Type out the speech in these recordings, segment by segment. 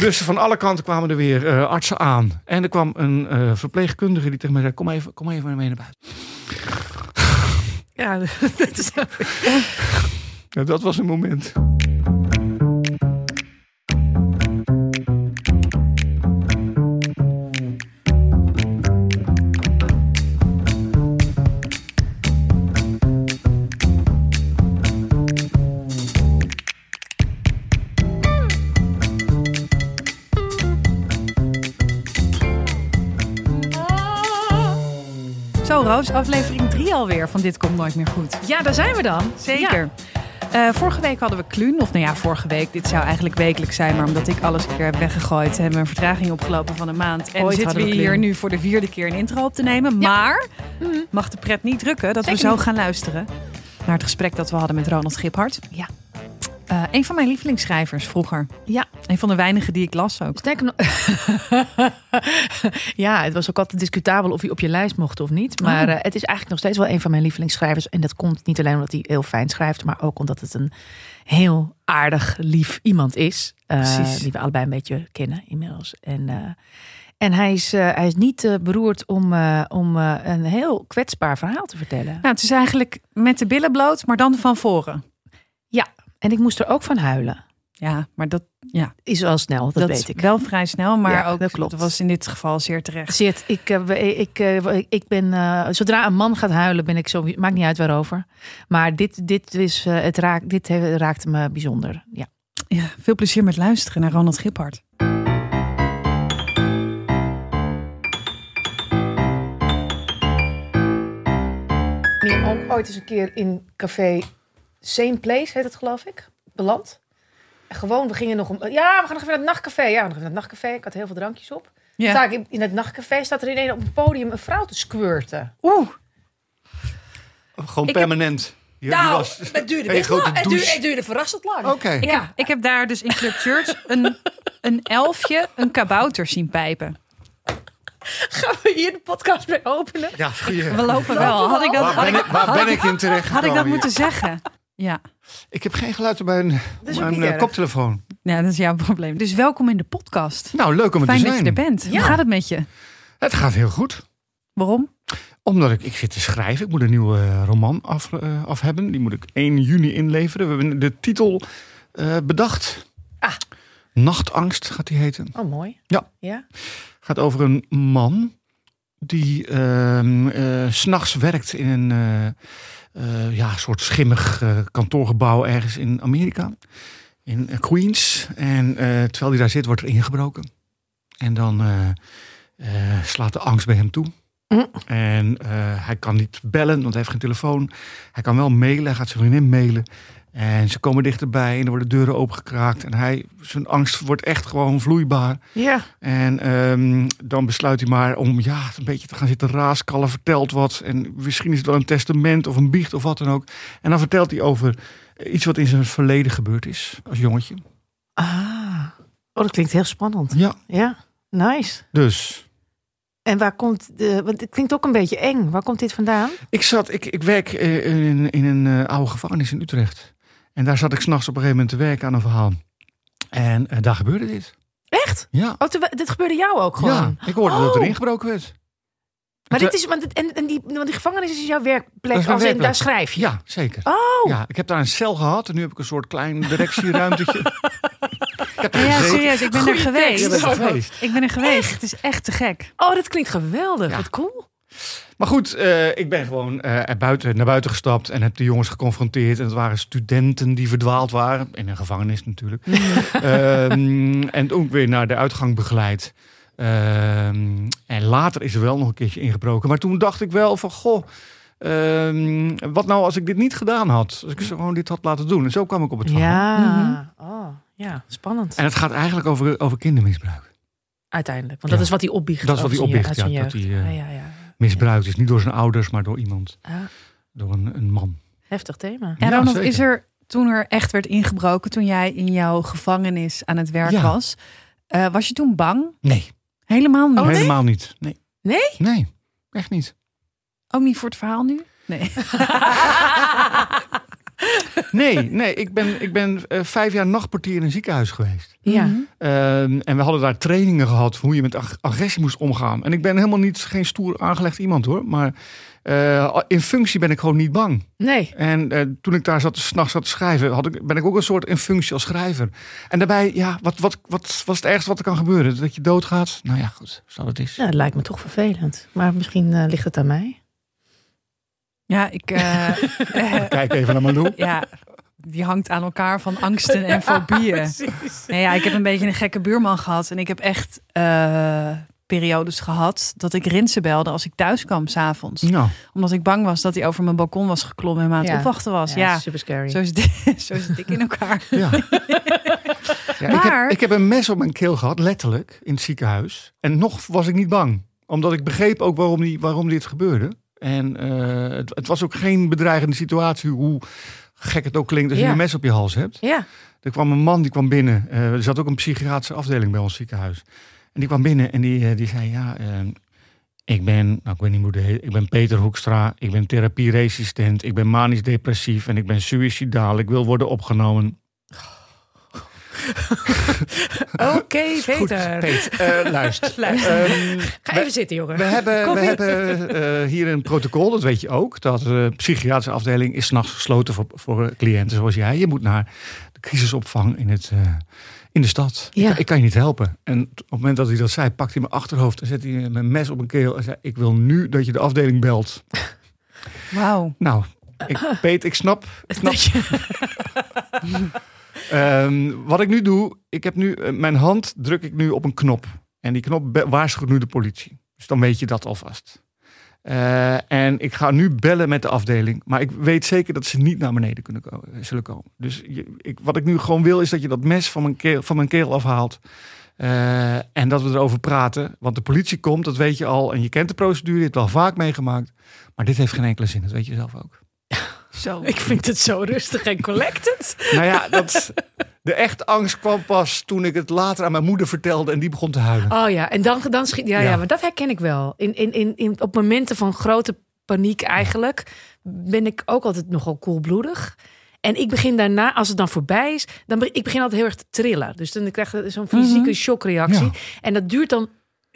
Dus van alle kanten kwamen er weer eh, artsen aan. En er kwam een eh, verpleegkundige die tegen mij zei: Kom even, kom even mee naar buiten. Ja, dat is Ja, dat was een moment. Roos, aflevering 3 alweer van Dit Komt Nooit Meer Goed. Ja, daar zijn we dan. Zeker. Eh, vorige week hadden we Kluun, of nou ja, vorige week. Dit zou eigenlijk wekelijks zijn, maar omdat ik alles een keer heb weggegooid, hebben we een vertraging opgelopen van een maand. En Ooit zitten we we hier nu voor de vierde keer een intro op te nemen. Maar mag de pret niet drukken dat Zeker we zo niet. gaan luisteren naar het gesprek dat we hadden met Ronald Giphart. Ja. Eh, een van mijn lievelingsschrijvers vroeger. Ja. Een van de weinigen die ik las ook. Sterker nog... ja, het was ook altijd discutabel of hij op je lijst mocht of niet. Maar Oh. eh, het is eigenlijk nog steeds wel een van mijn lievelingsschrijvers. En dat komt niet alleen omdat hij heel fijn schrijft, maar ook omdat het een heel aardig, lief iemand is. eh. Die we allebei een beetje kennen inmiddels. En, en hij, is, hij is niet beroerd om, om een heel kwetsbaar verhaal te vertellen. Nou, het is eigenlijk met de billen bloot, maar dan van voren. En ik moest er ook van huilen. Ja, maar dat, ja, Is wel snel, dat, dat weet ik. wel vrij snel. Maar Ja, ook, dat klopt. was in dit geval zeer terecht. Zit, ik, eh, we- ik, eh, ik ben, eh, zodra een man gaat huilen, ben ik zo, maakt niet uit waarover. Maar dit, dit, is, eh, het raakt, dit raakte me bijzonder. Ja. Ja, veel plezier met luisteren naar Ronald Giphart. Ik ook ooit eens een keer in café Same Place, heet het geloof ik, beland. En gewoon, we gingen nog om, ja, we gaan nog even naar het nachtcafé. Ja, we gaan nog even naar het nachtcafé. Ik had heel veel drankjes op. Sta ik in, in het nachtcafé, staat er ineens op het podium een vrouw te squirten. Oeh, Gewoon Ik permanent. Ja, die nou, was- het duurde best lang. Het duurde, het duurde verrassend lang. Oké. ik, Ja. heb, ik heb daar dus in Club Church een, een elfje, een kabouter zien pijpen. Gaan we hier de podcast mee openen? Ja, goeie. We lopen wel. Had ik dat, Waar had ben ik, ik, waar ben ik in terecht had ik dat moeten zeggen? Ja. Ik heb geen geluid op mijn, mijn eh, koptelefoon. ja, dat is jouw probleem. Dus welkom in de podcast. Nou, leuk om het Fijn te dat zijn. je er bent. Ja. Hoe gaat het met je? Het gaat heel goed. Waarom? Omdat ik, ik zit te schrijven. Ik moet een nieuwe eh, roman af, eh, af hebben. Die moet ik 1 juni inleveren. We hebben de titel eh, bedacht. Ah. Nachtangst gaat die heten. Oh, mooi. Ja. Ja? gaat over een man die ehm s s'nachts werkt in een eh, ja, soort schimmig eh, kantoorgebouw ergens in Amerika. In eh, Queens. En terwijl hij daar zit, wordt er ingebroken. En dan slaat de angst bij hem toe. Mm. En hij kan niet bellen, want hij heeft geen telefoon. Hij kan wel mailen, hij gaat zijn vriendin mailen. En ze komen dichterbij en er worden deuren opengekraakt. En hij, zijn angst wordt echt gewoon vloeibaar. Ja. En ehm, dan besluit hij maar om ja, een beetje te gaan zitten raaskallen. Vertelt wat. En misschien is het wel een testament of een biecht of wat dan ook. En dan vertelt hij over iets wat in zijn verleden gebeurd is. Als jongetje. Ah. Oh, dat klinkt heel spannend. Ja, Ja, nice. dus. En waar komt, de, want het klinkt ook een beetje eng. Waar komt dit vandaan? Ik, zat, ik, ik werk eh, in, in een eh, oude gevangenis in Utrecht. En daar zat ik s'nachts op een gegeven moment te werken aan een verhaal. En eh, daar gebeurde dit. Echt? Ja. Oh, terwijl- dit gebeurde jou ook gewoon? Ja, ik hoorde dat Oh. er ingebroken werd. Maar dit is, want, het- en, en die, want die gevangenis is jouw werkplek, is als in, werkplek. daar schrijf je? Ja, zeker. Oh, Ja, ik heb daar een cel gehad en nu heb ik een soort klein directieruimtetje. ik heb Ja, serieus. Ik ben er geweest. Er geweest. Ik ben er geweest. Het is echt te gek. oh, dat klinkt geweldig. Ja. Wat cool. Maar goed, eh, ik ben gewoon eh, er buiten, naar buiten gestapt en heb de jongens geconfronteerd. En het waren studenten die verdwaald waren. In een gevangenis natuurlijk. Ehm, en ook weer naar de uitgang begeleid. Ehm, en later is er wel nog een keertje ingebroken. Maar toen dacht ik wel van, goh, ehm, wat nou als ik dit niet gedaan had? Als ik ze gewoon dit had laten doen. En zo kwam ik op het verhaal. Ja, oh, ja, spannend. En het gaat eigenlijk over, over kindermisbruik. Uiteindelijk. Want Ja. dat is wat hij opbiecht. Dat is wat hij opbiecht, je- ja, dat eh, ja, ja, ja. Misbruikt is niet door zijn ouders, maar door iemand. Ah, Door een, een man. heftig thema. En Ja, Ronald, zeker. is er toen er echt werd ingebroken, toen jij in jouw gevangenis aan het werk Ja. was, eh, was je toen bang? Nee, Helemaal niet. Oh, nee? helemaal niet. Nee. Nee? Nee, echt niet. Ook niet voor het verhaal nu? Nee. Nee, nee ik ben, ik ben eh, vijf jaar nachtportier in een ziekenhuis geweest. Ja. Mhm. Ehm, en we hadden daar trainingen gehad hoe je met ag- agressie moest omgaan. En ik ben helemaal niet geen stoer aangelegd iemand hoor. Maar eh, in functie ben ik gewoon niet bang. Nee. En eh, toen ik daar zat, s'nachts zat te schrijven, had ik, ben ik ook een soort in functie als schrijver. En daarbij, ja, wat, wat, wat was het ergste wat er kan gebeuren? Dat je doodgaat? Nou ja, goed, zo het is. Ja, het lijkt me toch vervelend. Maar misschien ligt het aan mij. Ja, ik. eh, eh, Kijk even naar Malou. ja, die hangt aan elkaar van angsten en fobieën. Nee, ja, ik heb een beetje een gekke buurman gehad. En ik heb echt eh, periodes gehad dat ik Rinsen belde als ik thuis kwam s'avonds. Nou, Omdat ik bang was dat hij over mijn balkon was geklommen en me aan het Ja. opwachten was. Ja, super scary. zo, zit, zo zit ik in elkaar. ja. ja ik, Maar- heb, ik heb een mes op mijn keel gehad, letterlijk, in het ziekenhuis. En nog was ik niet bang. Omdat ik begreep ook waarom, die, waarom dit gebeurde. En eh, het, het was ook geen bedreigende situatie, hoe gek het ook klinkt als je een mes op je hals hebt. Ja. Er kwam een man die kwam binnen. Eh, er zat ook een psychiatrische afdeling bij ons ziekenhuis. En die kwam binnen en die, eh, die zei: Ja, ik ben, nou, ik weet niet hoe de heet, ik ben Peter Hoekstra. Ik ben therapieresistent. Ik ben manisch depressief en ik ben suïcidaal. Ik wil worden opgenomen. Oké, Goed, Peter. Peet, eh, luister. Luister. Ehm, Ga we- even zitten, jongen. we hebben, we Koffie. hebben eh, hier een protocol, dat weet je ook. Dat de psychiatrische afdeling is s'nachts gesloten voor, voor cliënten zoals jij. Je moet naar de crisisopvang in, het, eh, in de stad. Ja. Ik, ik kan je niet helpen. En op het moment dat hij dat zei, pakte hij mijn achterhoofd en zette hij mijn mes op mijn keel. En zei: Ik wil nu dat je de afdeling belt. Wauw. Nou, ik, Peet, ik snap. Ik snap. Ehm, wat ik nu doe, ik heb nu eh, mijn hand druk ik nu op een knop. En die knop waarschuwt nu de politie. Dus dan weet je dat alvast. Eh, en ik ga nu bellen met de afdeling. Maar ik weet zeker dat ze niet naar beneden kunnen ko- zullen komen. Dus ik, wat ik nu gewoon wil, is dat je dat mes van mijn keel, van mijn afhaalt. Eh, en dat we erover praten. Want de politie komt, dat weet je al. En je kent de procedure, je hebt het al vaak meegemaakt. Maar dit heeft geen enkele zin, dat weet je zelf ook. Zo. Ik vind het zo rustig en collected. Nou ja, dat, de echte angst kwam pas toen ik het later aan mijn moeder vertelde en die begon te huilen. Oh ja, en dan, dan schiet... Ja, ja. Ja. maar dat herken ik wel. In, in, in, in, op momenten van grote paniek eigenlijk... ben ik ook altijd nogal koelbloedig. En ik begin daarna, als het dan voorbij is... dan ik begin altijd heel erg te trillen. Dus dan krijg je zo'n fysieke Mhm. shockreactie. Ja. En dat duurt dan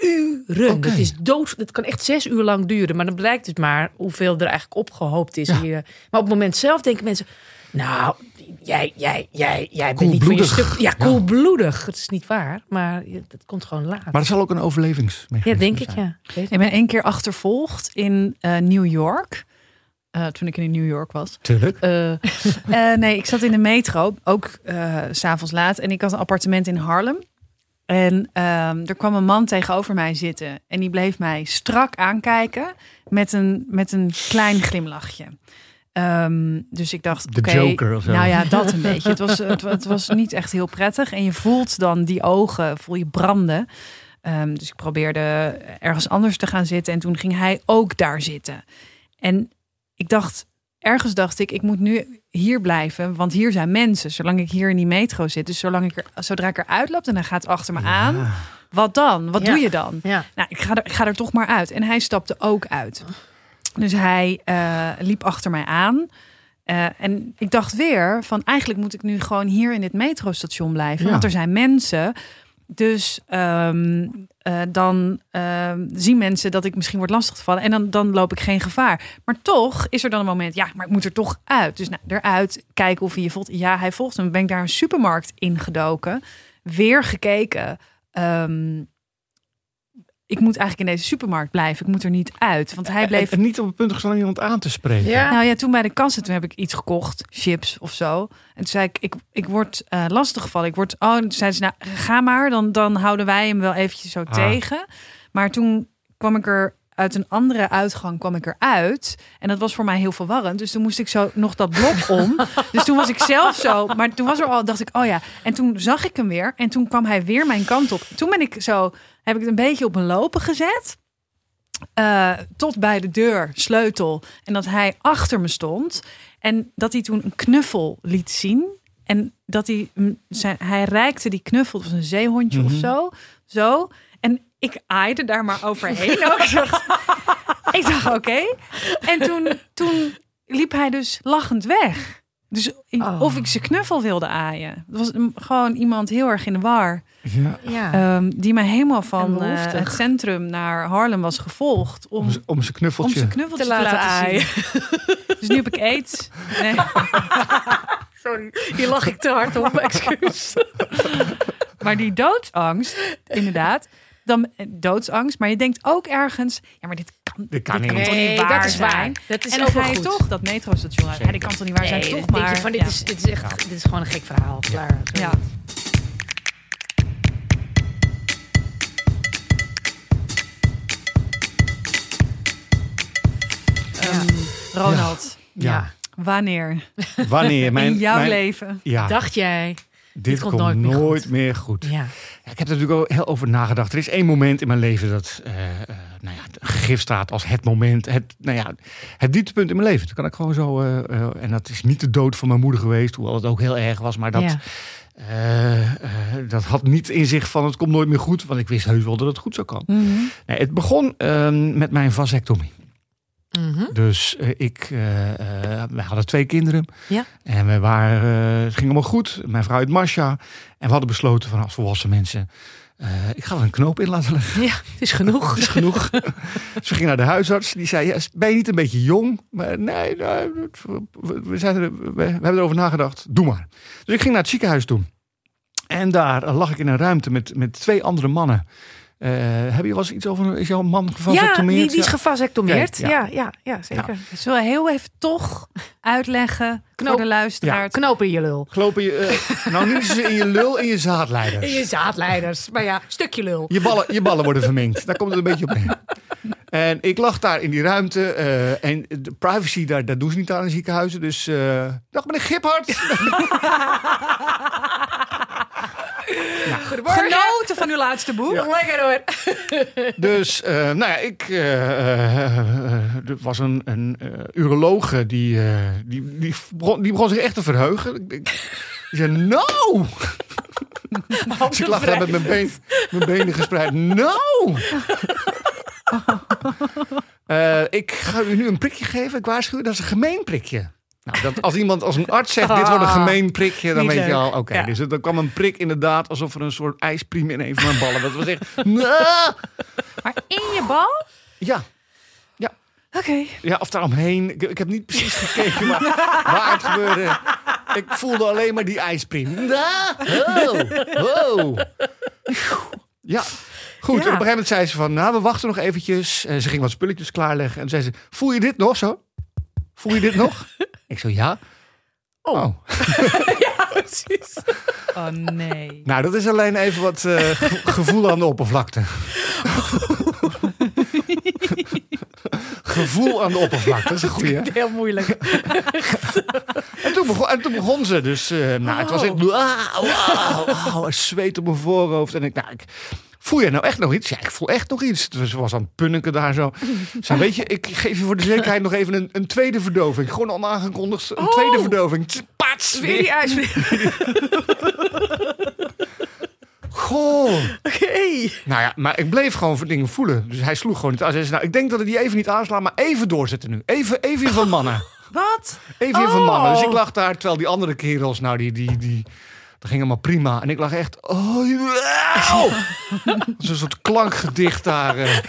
uren. Dat is dood. Dat kan echt zes uur lang duren. Maar dan blijkt dus maar hoeveel er eigenlijk opgehoopt is Ja. hier. Maar op het moment zelf denken mensen... Nou, jij, jij, jij, jij bent niet van je Koelbloedig. stuk. Ja, Ja. koelbloedig. Het is niet waar. Maar dat komt gewoon laat. Maar dat zal ook een overlevingsmechanisme Ja, denk ik, zijn. ja. Ik weet het. Ik ben één keer achtervolgd in eh, New York. Eh, toen ik in New York was. Tuurlijk. Eh, eh, nee, ik zat in de metro, ook eh, s s'avonds laat. En ik had een appartement in Harlem. En ehm, er kwam een man tegenover mij zitten. En die bleef mij strak aankijken met een, met een klein glimlachje. Ehm, dus ik dacht, De oké, Joker of zo. nou ja, dat een beetje. Het was, het, het was niet echt heel prettig. En je voelt dan die ogen, voel je branden. Ehm, dus ik probeerde ergens anders te gaan zitten. En toen ging hij ook daar zitten. En ik dacht, ergens dacht ik, ik moet nu hier blijven. Want hier zijn mensen, zolang ik hier in die metro zit. Dus zolang ik er, zodra ik eruit loop en hij gaat achter me aan. Wat dan? Wat Ja. doe je dan? Ja. Nou, ik ga, er, ik ga er toch maar uit. En hij stapte ook uit. Dus hij eh, liep achter mij aan. Eh, en ik dacht weer van eigenlijk moet ik nu gewoon hier in dit metrostation blijven. Ja. Want er zijn mensen. Dus ehm, eh, dan ehm, zien mensen dat ik misschien word lastiggevallen. En dan, dan loop ik geen gevaar. Maar toch is er dan een moment, ja, maar ik moet er toch uit. Dus nou, eruit, kijken of hij je volgt. Ja, hij volgt hem. Ben ik daar een supermarkt ingedoken. Weer gekeken. Ehm, ik moet eigenlijk in deze supermarkt blijven. Ik moet er niet uit. Want hij bleef En, en niet op het punt gestaan om iemand aan te spreken. Ja. nou ja, toen bij de kassa, toen heb ik iets gekocht, chips of zo. En toen zei ik, ik, ik word eh lastiggevallen. Ik word, oh, toen zei ze, nou, ga maar, dan, dan houden wij hem wel eventjes zo Ah. tegen. Maar toen kwam ik er uit een andere uitgang kwam ik eruit. En dat was voor mij heel verwarrend. Dus toen moest ik zo nog dat blok om. dus toen was ik zelf zo. Maar toen was er al, dacht ik, oh ja. En toen zag ik hem weer. En toen kwam hij weer mijn kant op. Toen ben ik zo, heb ik het een beetje op een lopen gezet. Eh, tot bij de deur, sleutel. En dat hij achter me stond. En dat hij toen een knuffel liet zien. En dat hij, zijn, hij reikte die knuffel, het was een zeehondje of Mhm. zo. Zo. Ik aaide daar maar overheen. ook. Ik dacht, ik dacht oké. En toen, toen liep hij dus lachend weg. Dus ik- Oh. of ik ze knuffel wilde aaien. Het was gewoon iemand heel erg in de war. Ja. Ja. ehm, die mij helemaal van eh, het centrum naar Harlem was gevolgd. Om, Om, om zijn om knuffeltje. zijn knuffeltje Te te laten aaien. zien. Dus nu heb ik aids. Nee. Sorry, hier lach ik te hard om. Excuus. Maar die doodsangst, inderdaad. Dan eh, doodsangst. Maar je denkt ook ergens... Ja, maar dit kan, Dit kan dit niet. toch Nee, niet waar dat is waar. zijn? Dat is en dan ook ga je goed. toch dat metrostation uit. Ja, dit kan toch niet waar zijn? Toch dan denk maar. je van, dit, ja. is, dit is echt dit is gewoon een gek verhaal. Klaar. Ja. Ehm, Ronald, Ja. wanneer Wanneer mijn, in jouw mijn- leven? Ja, Dacht jij? Dit, komt komt, nooit nooit, meer meer, goed. Ja. Ik heb er natuurlijk ook heel over nagedacht. Er is één moment in mijn leven dat eh, nou ja, gegrift staat als het moment, het, nou ja, het dieptepunt in mijn leven. Dat kan ik gewoon zo. eh, en dat is niet de dood van mijn moeder geweest, hoewel het ook heel erg was. Maar dat, Ja. dat had niet in zich van het komt nooit meer goed, want ik wist heus wel dat het goed zou komen. Mhm. Nee, het begon ehm, met mijn vasectomie. Mhm. Dus eh, ik, eh, eh, wij hadden twee kinderen. Ja. En we waren, het ging allemaal goed. Mijn vrouw heet Masha. En we hadden besloten van als volwassen mensen... ik ga er een knoop in laten leggen. Ja, het is genoeg. Dat is genoeg. dus we gingen naar de huisarts. Die zei, ja, ben je niet een beetje jong? Maar nee, nee, we, we zijn er, we, we hebben erover nagedacht. Doe maar. Dus ik ging naar het ziekenhuis toe. En daar lag ik in een ruimte met, met twee andere mannen. Eh, heb je wel eens iets over... Is jouw man Ja, gevasectomeerd? die, die is Ja. gevasectomeerd. Oké, ja. ja. Ja, ja, zeker. Zullen we heel even toch uitleggen Knoop. voor de luisteraar? Knopen in je lul. Gelopen je, eh, nou niet in je lul, in je zaadleiders. In je zaadleiders. Maar ja, stukje lul. Je ballen, je ballen worden vermengd. Daar komt het een beetje op neer. En ik lag daar in die ruimte. eh, en de privacy, daar, daar doen ze niet aan in ziekenhuizen. Dus, eh dag meneer Giphart. Goedemorgen. Genoten van uw laatste boek. Nog lekker hoor. Dus, eh, nou ja, ik... eh, er was een, een urologe die, eh, die, die, begon, die begon zich echt te verheugen. Ik, zei, nou... Dus ik lag daar met mijn, been, mijn benen gespreid. Nou! Eh, ik ga u nu een prikje geven. Ik waarschuw, u, dat is een gemeen prikje. Nou, dat, als iemand, als een arts zegt, dit wordt een gemeen prikje, dan Niet weet je al, oké. Ja. Dus er kwam een prik inderdaad, alsof er een soort ijspriem in een van mijn ballen. Dat was echt! Maar in je bal? Ja, Oké. ja, of daaromheen. Ik, ik heb niet precies gekeken maar waar het gebeurde. Ik voelde alleen maar die ijspriem. Oh, oh. Ja, goed. En op een gegeven moment zei ze van, nou, we wachten nog eventjes. En ze ging wat spulletjes klaarleggen. En zei ze, voel je dit nog zo? Voel je dit nog? Ik zo, ja. Oh. Precies. Oh nee. Nou, dat is alleen even wat eh, ge- gevoel aan de oppervlakte. gevoel aan de oppervlakte, dat is een goeie. hè? Heel moeilijk. En toen begon, en toen begon ze dus. eh, nou, het was echt. Wauw, wauw, wauw, een zweet op mijn voorhoofd. En ik, nou, ik. Voel jij nou echt nog iets? Ja, ik voel echt nog iets. Ze was aan het punniken daar zo. Weet je, ik geef je voor de zekerheid nog even een, een tweede verdoving. Gewoon al aangekondigd, een tweede verdoving. Tss, Pats! Weer die ijs. Goh. Oké. Nou ja, maar ik bleef gewoon voor dingen voelen. Dus hij sloeg gewoon niet aan. Hij zei, nou, ik denk dat het die even niet aanslaat, maar even doorzetten nu. Even, even van mannen. Wat? Even in van mannen. Dus Oh. ik lag daar, terwijl die andere kerels, nou, die, die, die, dat ging allemaal prima. En ik lag echt, oh. Zo'n soort klankgedicht daar. eh.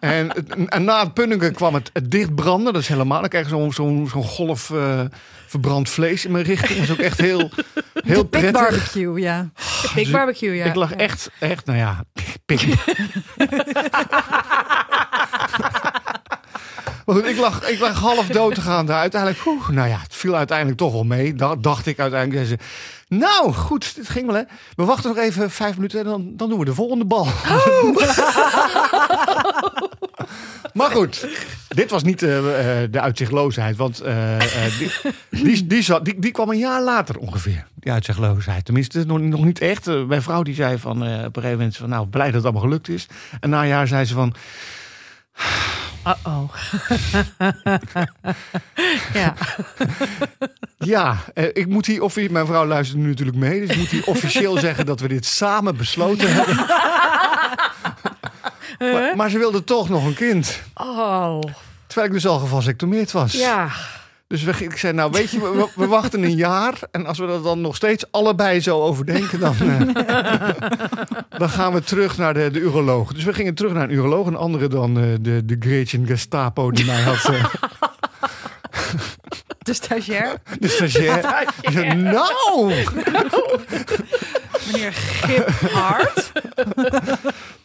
En, na het punniken kwam het, het dichtbranden. Dat is helemaal, dan krijg je zo'n zo'n zo'n golf eh, verbrand vlees in mijn richting. Dat is ook echt heel, heel Big prettig. barbecue, ja. Big barbecue, ja. Ik lag Ja. echt, echt, nou ja, pik. Maar goed, ik lag, ik lag half dood te gaan daar. Uiteindelijk, oeh, nou ja, het viel uiteindelijk toch wel mee. Dat dacht ik uiteindelijk. Nou, goed, dit ging wel hè. We wachten nog even vijf minuten en dan, dan doen we de volgende bal. maar goed, dit was niet eh, eh, de uitzichtloosheid. Want eh, die, die, die, zat, die, die kwam een jaar later ongeveer, die uitzichtloosheid. Tenminste, nog, nog niet echt. Mijn vrouw die zei van, op een gegeven moment van, nou, blij dat het allemaal gelukt is. En na een jaar zei ze van, Uh-oh. ja. Ja, eh, ik moet hier, offi- mijn vrouw luistert nu natuurlijk mee, dus ik moet hier officieel zeggen dat we dit samen besloten hebben. maar, maar ze wilde toch nog een kind. Oh. Terwijl ik dus al gevasectomeerd was. Ja. Dus we, ik zei, nou weet je, we, we wachten een jaar. En als we dat dan nog steeds allebei zo overdenken, dan, eh, dan gaan we terug naar de, de uroloog. Dus we gingen terug naar een uroloog. Een andere dan eh, de, de Gretchen Gestapo die mij had... eh, De stagiair, de stagiair. Zei, nou! Meneer Giphart.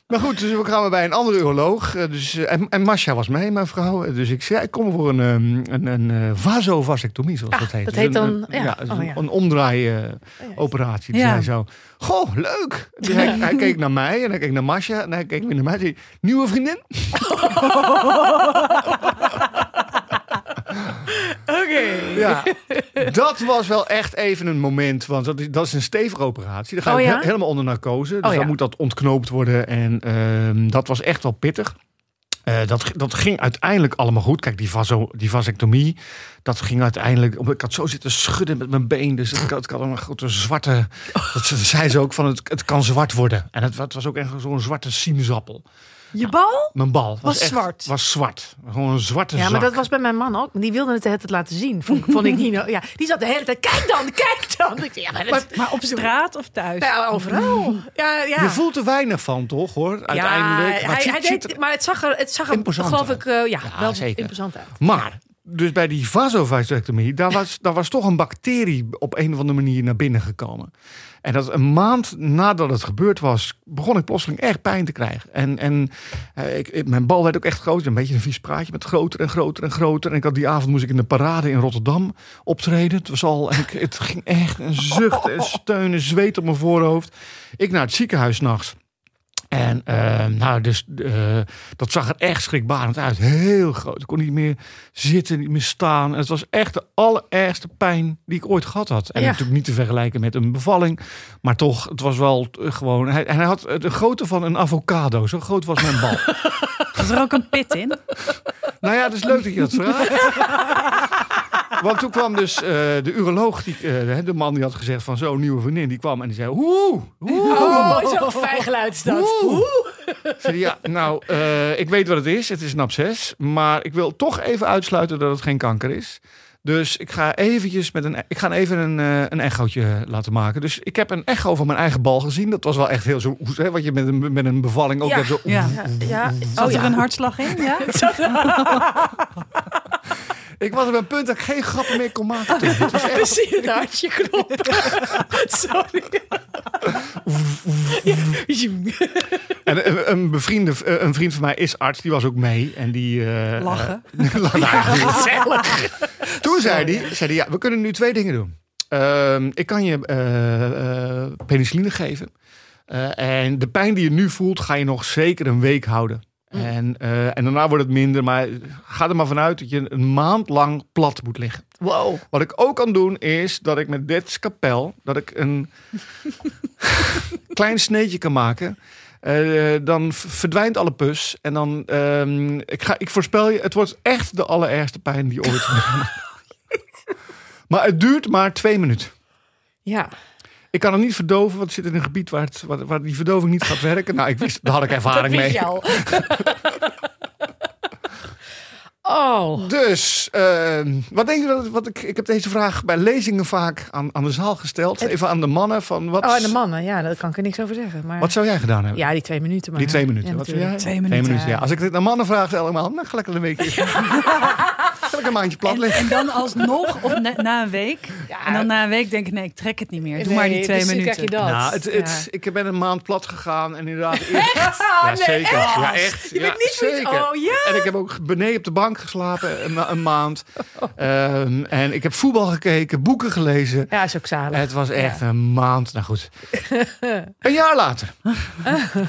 Maar goed, dus we kwamen bij een andere uroloog. eh, Dus, eh, en, en Masha was mee, mijn vrouw. Eh, Dus ik zei, ik kom voor een, ehm, een, een eh, vasovasectomie, zoals Ah, dat heet. dat Dus heet een- dan- een- ja. dus Oh, een, ja. een omdraai-operatie. dus Ja. hij zo, goh, leuk. Dus hij, hij keek naar mij en hij keek naar Masha. En hij keek weer naar mij zei, nieuwe vriendin? Oké. Ja, dat was wel echt even een moment. Want dat is, dat is een stevige operatie. Dan ga je Oh ja? he- helemaal onder narcose. Dus Oh ja. dan moet dat ontknoopt worden. En ehm, dat was echt wel pittig. Eh, dat, dat ging uiteindelijk allemaal goed. Kijk, die, vaso, die vasectomie, dat ging uiteindelijk... Ik had zo zitten schudden met mijn been. Dus ik had, ik had een grote zwarte... Dat ze- zei ze ook van, het, het kan zwart worden. En het, het was ook echt zo'n zwarte sinaasappel. Je bal? Mijn bal Was echt- zwart? Was zwart. Gewoon een zwarte Ja, maar zak. dat was bij mijn man ook. Die wilde het de hele tijd laten zien. Vond, vond ik niet. nou- Ja, die zat de hele tijd. Kijk dan, kijk dan. Ik ja, maar dat is Maar op straat of thuis? ja, overal. Ja, ja. Je voelt er weinig van, toch, hoor? Uiteindelijk. Ja, Maar het hij, hij deed, maar het zag er, het zag er Imposant geloof uit. ik, eh, ja, Ja, wel zeker. imposant uit. Maar, dus bij die vasovasectomie, daar was, daar was toch een bacterie op een of andere manier naar binnen gekomen. En dat een maand nadat het gebeurd was, begon ik plotseling echt pijn te krijgen. En, en eh, ik, mijn bal werd ook echt groter. Een beetje een vies praatje met groter en groter en groter. En ik had die avond moest ik in de parade in Rotterdam optreden. Het was al, en het ging echt een zucht en steunen, zweet op mijn voorhoofd. Ik naar het ziekenhuis nachts. En eh, nou, dus, eh, dat zag er echt schrikbarend uit. Heel groot. Ik kon niet meer zitten, niet meer staan. En het was echt de allerergste pijn die ik ooit gehad had. En Ja. natuurlijk niet te vergelijken met een bevalling. Maar toch, het was wel eh, gewoon... Hij, hij had de grootte van een avocado. Zo groot was mijn bal. Was er ook een pit in? nou ja, het is leuk dat je dat vraagt. Want toen kwam dus eh, de uroloog, die, eh, de man die had gezegd van zo'n nieuwe vriendin, die kwam en die zei, oeh, oeh. Oh, zo'n fijn geluid is dat. Oeh. Zei ja, nou, eh, ik weet wat het is. Het is een absces. Maar ik wil toch even uitsluiten dat het geen kanker is. Dus ik ga eventjes met een, ik ga even een, eh, een echootje laten maken. Dus ik heb een echo van mijn eigen bal gezien. Dat was wel echt heel zo, hè, wat je met een, met een bevalling ook Ja. hebt. Zo, Ja. Ja, ja. Zat Oh, er ja. een hartslag in? Ja? Ik was op een punt dat ik geen grappen meer kon maken. toen. Het was We echt, zien het hartje kloppen. Sorry. en een, een, bevriende, een vriend van mij is arts, die was ook mee. En die... eh, Lachen. eh, lachen. Toen zei hij, zei hij, ja, we kunnen nu twee dingen doen. Ehm, ik kan je eh, eh, penicilline geven. Eh, en de pijn die je nu voelt, ga je nog zeker een week houden. En, eh, en daarna wordt het minder. Maar ga er maar vanuit dat je een maand lang plat moet liggen. Wow. Wat ik ook kan doen, is dat ik met dit scapel... dat ik een klein sneetje kan maken... Eh, dan verdwijnt alle pus. En dan, ehm, ik, ga, ik voorspel je, het wordt echt de allerergste pijn die ooit. maar het duurt maar twee minuten. Ja. Ik kan het niet verdoven, want het zit in een gebied waar, het, waar, waar die verdoving niet gaat werken. Nou, ik wist, daar had ik ervaring mee. Oh. Dus, ehm, wat denk je dat, wat ik, ik heb deze vraag bij lezingen vaak aan, aan de zaal gesteld. Even aan de mannen van wat, Oh, en de mannen. Ja, daar kan ik er niks over zeggen. Maar... wat zou jij gedaan hebben? Ja, die twee minuten. Maar... Die twee minuten. Ja, wat zou jij? natuurlijk. Twee minuten. ja. Als ik dit naar mannen vraag, zeg ik allemaal, nou, lekker een weekje. Ik een maandje plat En, liggen? en dan alsnog, of na, na een week. Ja. En dan na een week denk ik, nee, ik trek het niet meer. Doe Nee, maar die twee dus dan minuten. krijg je dat. Nou, het, het, ik ben een maand plat gegaan en inderdaad... Echt? Ja, nee, zeker. echt? Ja, echt. Je ja, bent niet zoiets- zeker. oh, ja? En ik heb ook beneden op de bank geslapen een, een maand. Ehm, en ik heb voetbal gekeken, boeken gelezen. Ja, is ook zalig. Het was echt een maand. Nou goed. Een jaar later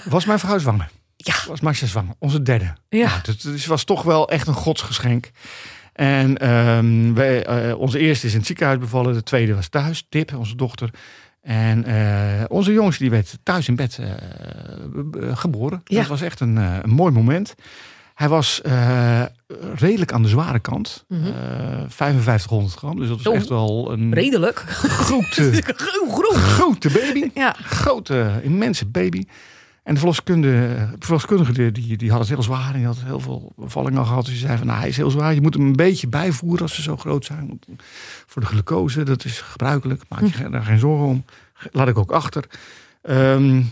was mijn vrouw zwanger. Ja. Was Marcia zwanger. Onze derde. Ja. Nou, het, het was toch wel echt een godsgeschenk. En ehm, wij, eh, onze eerste is in het ziekenhuis bevallen. De tweede was thuis. Tip, onze dochter. En eh, onze jongste die werd thuis in bed eh, geboren. Ja. Dat was echt een, een mooi moment. Hij was redelijk aan de zware kant. Mhm. Eh, 5500 gram. Dus dat was echt wel een Redelijk. grote, groen. grote baby. Ja. Grote, immense baby. En de verloskundige, verloskundige die, die, die had het heel zwaar. En die had heel veel bevallingen al gehad. Dus die zei van, nou, hij is heel zwaar. Je moet hem een beetje bijvoeren als ze zo groot zijn. Want Voor de glucose, dat is gebruikelijk. Maak je geen- daar geen zorgen om. Laat ik ook achter. Ehm,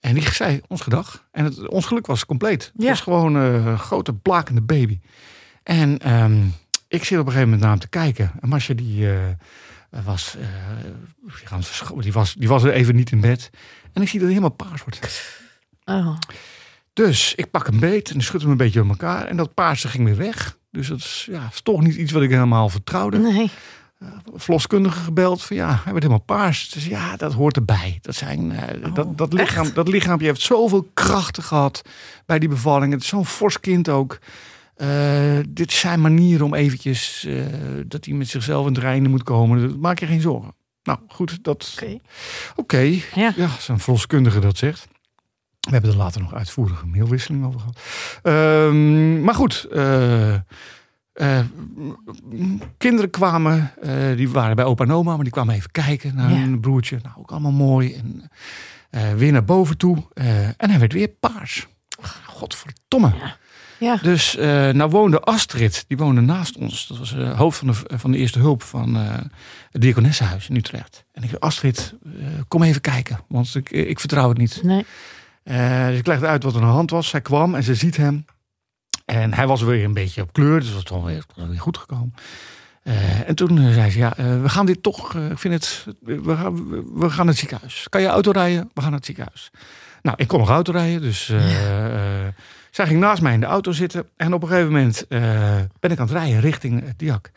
en die zei ons gedag. En het, ons geluk was compleet. Het Ja. was gewoon eh, een grote blakende baby. En ehm, ik zit op een gegeven moment naar hem te kijken. En Masja die eh, was, eh, die, was, die was er even niet in bed. En ik zie dat hij helemaal paars wordt. Oh. Dus ik pak hem beet en schud hem een beetje op elkaar. En dat paarse ging weer weg. Dus dat is, ja, is toch niet iets wat ik helemaal vertrouwde. Nee. Verloskundige gebeld van ja, hij werd helemaal paars. Dus ja, dat hoort erbij. Dat, zijn, eh, dat, dat, lichaam, dat lichaampje heeft zoveel krachten gehad bij die bevalling. Het is zo'n fors kind ook. Eh, dit zijn manier om eventjes eh, dat hij met zichzelf in het reinen moet komen. Dat- Maak je geen zorgen. Nou goed, dat Oké. Oké, Ja. ja, een verloskundige dat zegt. We hebben er later nog uitvoerige mailwisseling over gehad. Ehm, maar goed, eh, eh, kinderen kwamen, eh, die waren bij opa en oma, maar die kwamen even kijken naar Ja. hun broertje. Nou, ook allemaal mooi. En weer naar boven toe. En hij werd weer paars. Godverdomme. Ja. Dus eh nou woonde Astrid, die woonde naast ons. Dat was hoofd van de, van de eerste hulp van het Diakonessenhuis in Utrecht. En ik zei, Astrid, kom even kijken, want ik, ik vertrouw het niet. Nee. Eh, dus ik legde uit wat er aan de hand was. Zij kwam en ze ziet hem. En hij was weer een beetje op kleur, dus dat was toch weer, goed gekomen. Eh, en toen eh, zei ze, ja, eh, we gaan dit toch, eh, ik vind het, we gaan, we- gaan naar het ziekenhuis. Kan je auto rijden? We gaan naar het ziekenhuis. Nou, ik kon nog auto rijden, dus eh, eh, zij ging naast mij in de auto zitten. En op een gegeven moment eh, ben ik aan het rijden richting het Diak.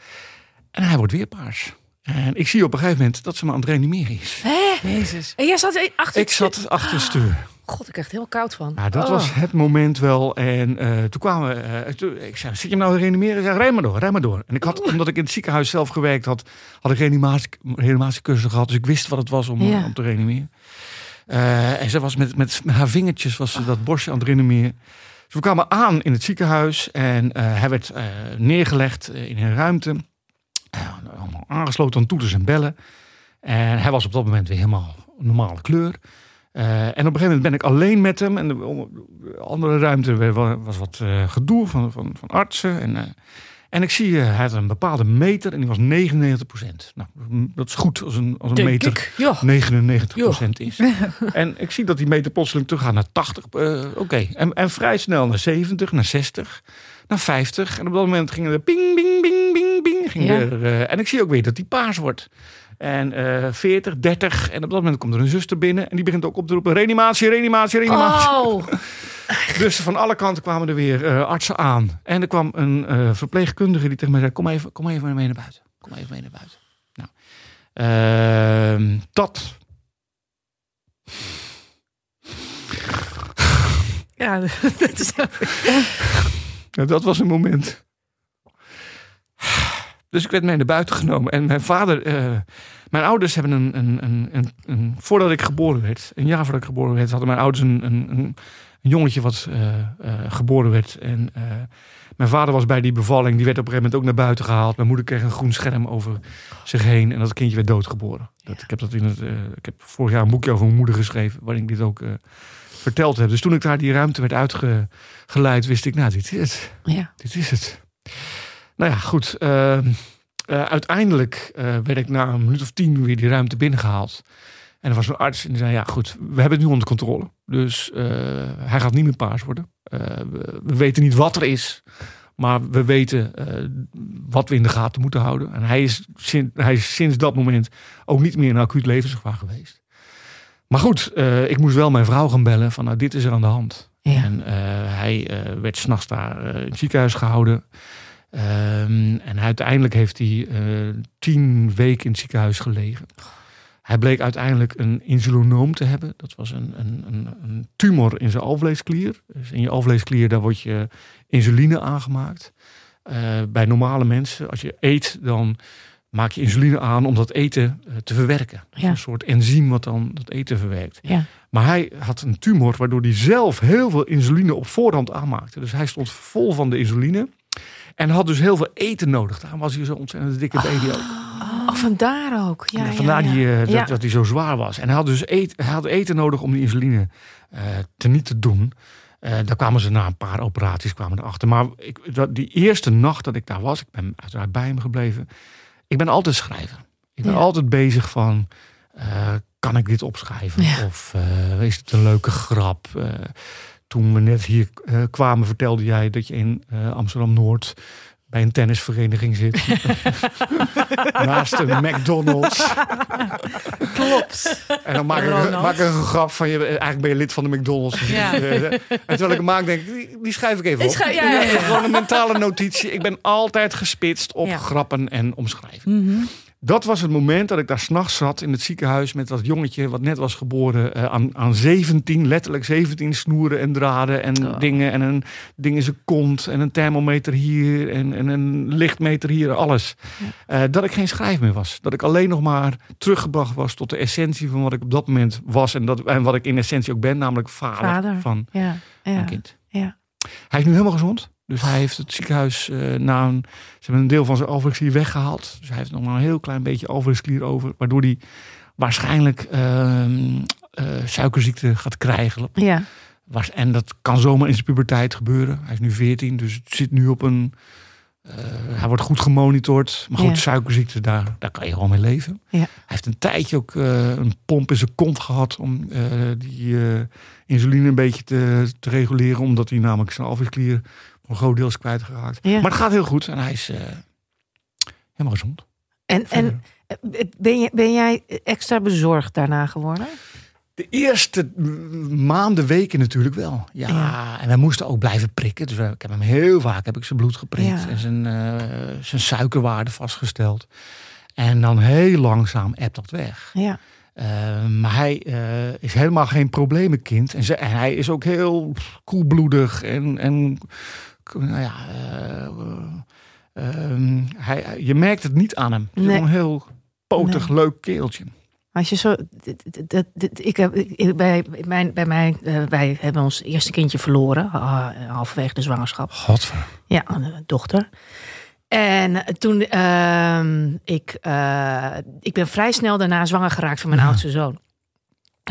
En hij wordt weer paars. En ik zie op een gegeven moment dat ze me aan het reanimeren is. Hè? Jezus. En jij zat achter Ik zat achter het stuur. God, ik krijg er heel koud van. Nou, dat Oh. was het moment wel. En eh, toen kwamen we. eh, toen- ik zei: Zit je hem nou te reanimeren? Ik zei: Rij maar door, rij maar door. En ik had, omdat ik in het ziekenhuis zelf gewerkt had, had ik reanimatie, reanimatiecursus gehad. Dus ik wist wat het was om, Ja. om te reanimeren. Eh, en ze was met, met, met haar vingertjes was ze dat borstje aan het reanimeren. Dus we kwamen aan in het ziekenhuis en eh, hij werd eh, neergelegd eh, in een ruimte. Eh, allemaal aangesloten aan toeters en bellen. En hij was op dat moment weer helemaal normale kleur. Eh, en op een gegeven moment ben ik alleen met hem. En de, de andere ruimte wa- was wat eh, gedoe van, van, van artsen. En, eh, en ik zie, hij had een bepaalde meter en die was 99% Nou, dat is goed als een, als een Denk meter ik. Ja. 99% is. en ik zie dat die meter plotseling terug gaat naar 80. eh, Oké, en, en vrij snel naar 70, naar 60, naar 50. En op dat moment ging er ping, bing, bing, bing, bing. Ging Ja. er, eh, en ik zie ook weer dat die paars wordt. En eh 40, 30. En op dat moment komt er een zuster binnen. En die begint ook op te roepen: reanimatie, reanimatie, reanimatie. Oh. Dus van alle kanten kwamen er weer eh, artsen aan. En er kwam een eh, verpleegkundige die tegen mij zei: Kom even, kom even mee naar buiten. Kom even mee naar buiten. Nou, ehm, dat. Ja, dat is Ja, dat was een moment. Dus ik werd mee naar buiten genomen. En mijn vader, eh, mijn ouders hebben een, een, een, een, een- Voordat ik geboren werd, een jaar voordat ik geboren werd, hadden mijn ouders een, een, jongetje wat eh, eh, geboren werd. En mijn vader was bij die bevalling, die werd op een gegeven moment ook naar buiten gehaald. Mijn moeder kreeg een groen scherm over zich heen. En dat kindje werd doodgeboren. Dat, ik, heb dat in het, ik heb vorig jaar een boekje over mijn moeder geschreven, waarin ik dit ook verteld heb. Dus toen ik daar die ruimte werd uitgeleid, wist ik, nou, dit is het. Ja. Dit is het. Nou ja, goed. eh, eh, uiteindelijk eh, werd ik na een minuut of tien weer die ruimte binnengehaald. En er was een arts en die zei, ja goed, we hebben het nu onder controle. Dus eh, hij gaat niet meer paars worden. We, we weten niet wat er is. Maar we weten wat we in de gaten moeten houden. En hij is, sinds, hij is sinds dat moment ook niet meer in acuut levensgevaar geweest. Maar goed, ik moest wel mijn vrouw gaan bellen van nou, dit is er aan de hand. Ja. En hij eh, werd s'nachts daar in het ziekenhuis gehouden. Ehm, en uiteindelijk heeft hij eh, tien weken in het ziekenhuis gelegen. Hij bleek uiteindelijk een insulinoom te hebben. Dat was een, een, een, een tumor in zijn alvleesklier. Dus in je alvleesklier daar wordt je insuline aangemaakt. Eh, bij normale mensen, als je eet, dan maak je insuline aan om dat eten eh, te verwerken. Ja. Een soort enzym wat dan dat eten verwerkt. Ja. Maar hij had een tumor waardoor hij zelf heel veel insuline op voorhand aanmaakte. Dus hij stond vol van de insuline. En had dus heel veel eten nodig. Daarom was hij zo ontzettend dikke baby ook. Oh, vandaar ook. Ja, vandaar ja. Die, eh, dat, Ja. dat hij zo zwaar was. En hij had dus eet, hij had eten nodig om die insuline eh te niet te doen. Eh, daar kwamen ze na een paar operaties kwamen erachter. Maar ik, dat, die eerste nacht dat ik daar was, ik ben uiteraard bij hem gebleven. Ik ben altijd schrijver. Ik ben Ja. altijd bezig van, eh, kan ik dit opschrijven? Ja. Of eh, is het een leuke grap? Toen we net hier eh, kwamen, vertelde jij dat je in eh, Amsterdam-Noord bij een tennisvereniging zit. Naast een McDonald's. Klopt. En dan maak ik, maak ik een grap van je. Eigenlijk ben je lid van de McDonald's. Ja. Eh, en terwijl ik hem maak, denk ik, die, die schrijf ik even Die op. schrijf- ja, ja, ja. Gewoon een mentale notitie. Ik ben altijd gespitst op Ja. grappen en omschrijven. Mhm. Dat was het moment dat ik daar s'nachts zat in het ziekenhuis met dat jongetje wat net was geboren eh, aan, aan 17, letterlijk 17 snoeren en draden en Oh. dingen. En een ding in zijn kont en een thermometer hier en, en een lichtmeter hier, alles. Eh, dat ik geen schrijf meer was. Dat ik alleen nog maar teruggebracht was tot de essentie van wat ik op dat moment was. En, dat, en wat ik in essentie ook ben, namelijk vader, Vader. van Ja, ja. een kind. ja. Hij is nu helemaal gezond. Dus hij heeft het ziekenhuis eh, na een. Ze hebben een deel van zijn alvleesklier weggehaald. Dus hij heeft nog maar een heel klein beetje alvleesklier over. Waardoor hij waarschijnlijk ehm, eh, suikerziekte gaat krijgen. ja. Was- En dat kan zomaar in zijn puberteit gebeuren. Hij is nu 14, dus het zit nu op een. eh, hij wordt goed gemonitord. Maar goed, Ja. suikerziekte, daar, daar kan je gewoon mee leven. Ja. Hij heeft een tijdje ook een pomp in zijn kont gehad. om die insuline een beetje te, te reguleren. Omdat hij namelijk zijn alvleesklier een groot deel is kwijtgeraakt. Ja. Maar het gaat heel goed en hij is eh, helemaal gezond. En, en Verder. eh, ben, je, ben jij extra bezorgd daarna geworden? De eerste maanden, weken natuurlijk wel. Ja, Ja. en wij moesten ook blijven prikken. Dus ik heb hem heel vaak heb ik zijn bloed geprikt Ja. en zijn, eh, zijn suikerwaarde vastgesteld. En dan heel langzaam ebt dat weg. Ja. Eh, maar hij is helemaal geen problemenkind. En, ze- en hij is ook heel koelbloedig en, en nou ja, eh, eh, ehm, hij, je merkt het niet aan hem. Het is Nee. een heel potig, leuk keeltje. Als je zo, dit- ik heb ik- bij mijn, bij mij, eh, wij hebben ons eerste kindje verloren, ah, halverwege de zwangerschap. Godver. Ja, een dochter. En toen, ehm, ik, eh, ik ben vrij snel daarna zwanger geraakt van mijn Ja. oudste zoon.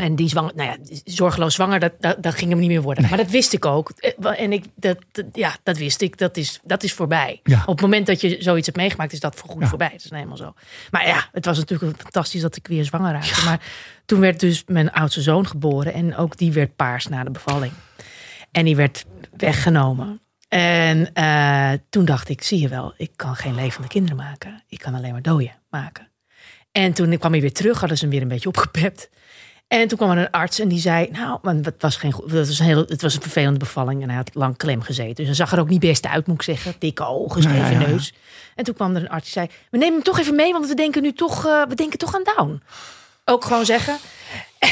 En die zwanger, nou ja, zorgeloos zwanger, dat, dat, dat ging hem niet meer worden. Maar dat wist ik ook. Eh, En ik, dat, dat- ja, dat wist ik. Dat is, dat is voorbij. Ja. Op het moment dat je zoiets hebt meegemaakt, is dat voorgoed Ja. voorbij. Dat is nou helemaal zo. Maar ja, het was natuurlijk fantastisch dat ik weer zwanger raakte. Maar toen werd dus mijn oudste zoon geboren. En ook die werd paars na de bevalling. En die werd weggenomen. En eh, toen dacht ik, zie je wel, ik kan geen levende kinderen maken. Ik kan alleen maar doden maken. En toen kwam hij weer terug, hadden ze hem weer een beetje opgepept. En toen kwam er een arts en die zei, nou, maar het was, geen, goed- het was, een, heel, het was een vervelende bevalling. En hij had lang klem gezeten. Dus hij zag er ook niet best uit, moet ik zeggen. Dikke ogen, stevige ja, ja. neus. En toen kwam er een arts die zei, we nemen hem toch even mee, want we denken nu toch, eh, we denken toch aan Down. Ook gewoon zeggen.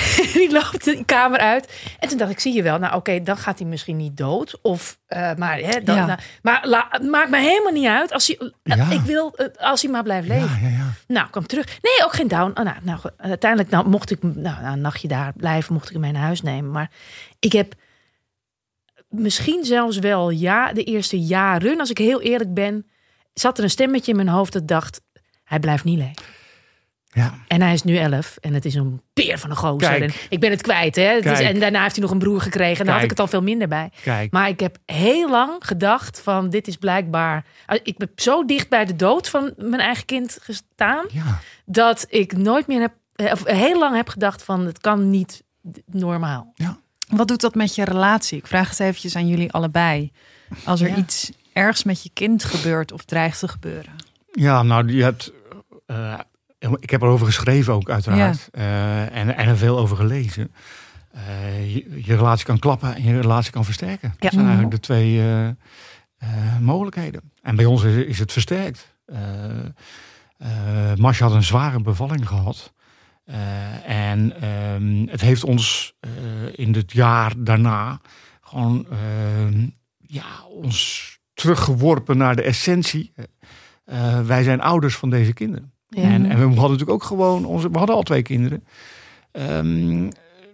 Die loopt de kamer uit. En toen dacht ik, zie je wel, nou oké, dan gaat hij misschien niet dood. Of, eh, maar hè, dan, Ja. nou, maar la, maakt me helemaal niet uit. Als hij, eh, Ja. Ik wil, eh, als hij maar blijft leven. Ja, ja, ja. Nou, kwam terug. Nee, ook geen down. Oh, nou, nou, uiteindelijk nou, mocht ik nou, nou, een nachtje daar blijven, mocht ik hem mee naar huis nemen. Maar ik heb misschien zelfs wel ja, de eerste jaren, als ik heel eerlijk ben, zat er een stemmetje in mijn hoofd dat dacht, hij blijft niet leven. Ja. En hij is nu elf en het is een peer van een gozer. Kijk. En ik ben het kwijt, hè. Het is, en daarna heeft hij nog een broer gekregen. En daar had ik het al veel minder bij. Kijk. Maar ik heb heel lang gedacht van dit is blijkbaar... Ik ben zo dicht bij de dood van mijn eigen kind gestaan... ja. dat ik nooit meer heb... eh, Of heel lang heb gedacht van het kan niet normaal. Wat doet dat met je relatie? Ik vraag het eventjes aan jullie allebei. Als er Ja. iets ergs met je kind gebeurt of dreigt te gebeuren. Ja, nou, je hebt. eh, ik heb erover geschreven ook, uiteraard. Eh, en, en er veel over gelezen. Eh, je, je relatie kan klappen en je relatie kan versterken. Ja. Dat zijn eigenlijk de twee eh, mogelijkheden. En bij ons is, is het versterkt. Masje had een zware bevalling gehad. Eh, en ehm, het heeft ons in het jaar daarna gewoon ehm, ja, ons teruggeworpen naar de essentie. Wij zijn ouders van deze kinderen. Ja. En, en we hadden natuurlijk ook gewoon onze. We hadden al twee kinderen. Ehm,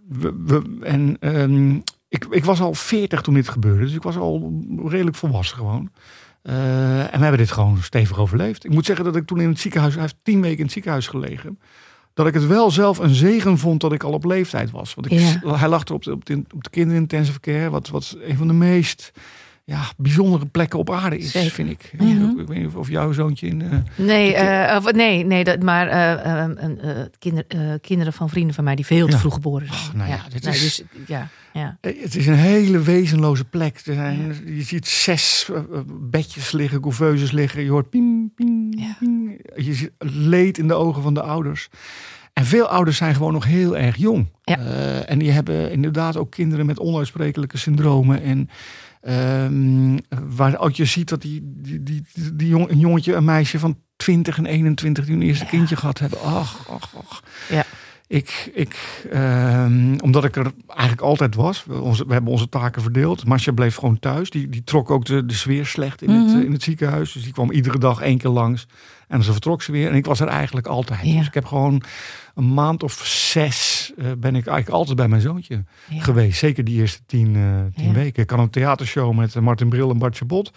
we, we- en ehm, ik, ik was al veertig toen dit gebeurde, dus ik was al redelijk volwassen gewoon. Eh, en we hebben dit gewoon stevig overleefd. Ik moet zeggen dat ik toen in het ziekenhuis, hij heeft tien weken in het ziekenhuis gelegen. Dat ik het wel zelf een zegen vond dat ik al op leeftijd was. Want ik, Ja. hij lag er op de, op de, op de kinderintensive care. Wat, wat een van de meest ja, bijzondere plekken op aarde is, Zeker. vind ik. Ik weet niet of jouw zoontje in... eh, Nee, eh, of, nee, nee dat, maar kinder, eh, kinderen van vrienden van mij die veel te Ja. vroeg geboren zijn. Oh, nou ja, dit nee, is- dus, ja, ja. Het is een hele wezenloze plek. Er zijn, Je ziet zes bedjes liggen, couveuses liggen. Je hoort ping, ping, ping. Je ziet leed in de ogen van de ouders. En veel ouders zijn gewoon nog heel erg jong. Ja. En die hebben inderdaad ook kinderen met onuitsprekelijke syndromen. En ehm, waar ook je ziet dat die, die, die, die jong, een jongetje, een meisje van 20 en 21 die hun eerste Ja. kindje gehad hebben. Ach, ach, ach. Ja. Ik, ik, ehm, omdat ik er eigenlijk altijd was. We, onze, we hebben onze taken verdeeld. Masha bleef gewoon thuis. Die, die trok ook de, de sfeer slecht in, het, Mhm. in het ziekenhuis. Dus die kwam iedere dag één keer langs. En dan vertrok ze weer. En ik was er eigenlijk altijd. Ja. Dus ik heb gewoon een maand of zes eh, ben ik eigenlijk altijd bij mijn zoontje Ja. geweest. Zeker die eerste tien, eh, tien Ja. weken. Ik had een theatershow met eh, Martin Bril en Bartje Bot.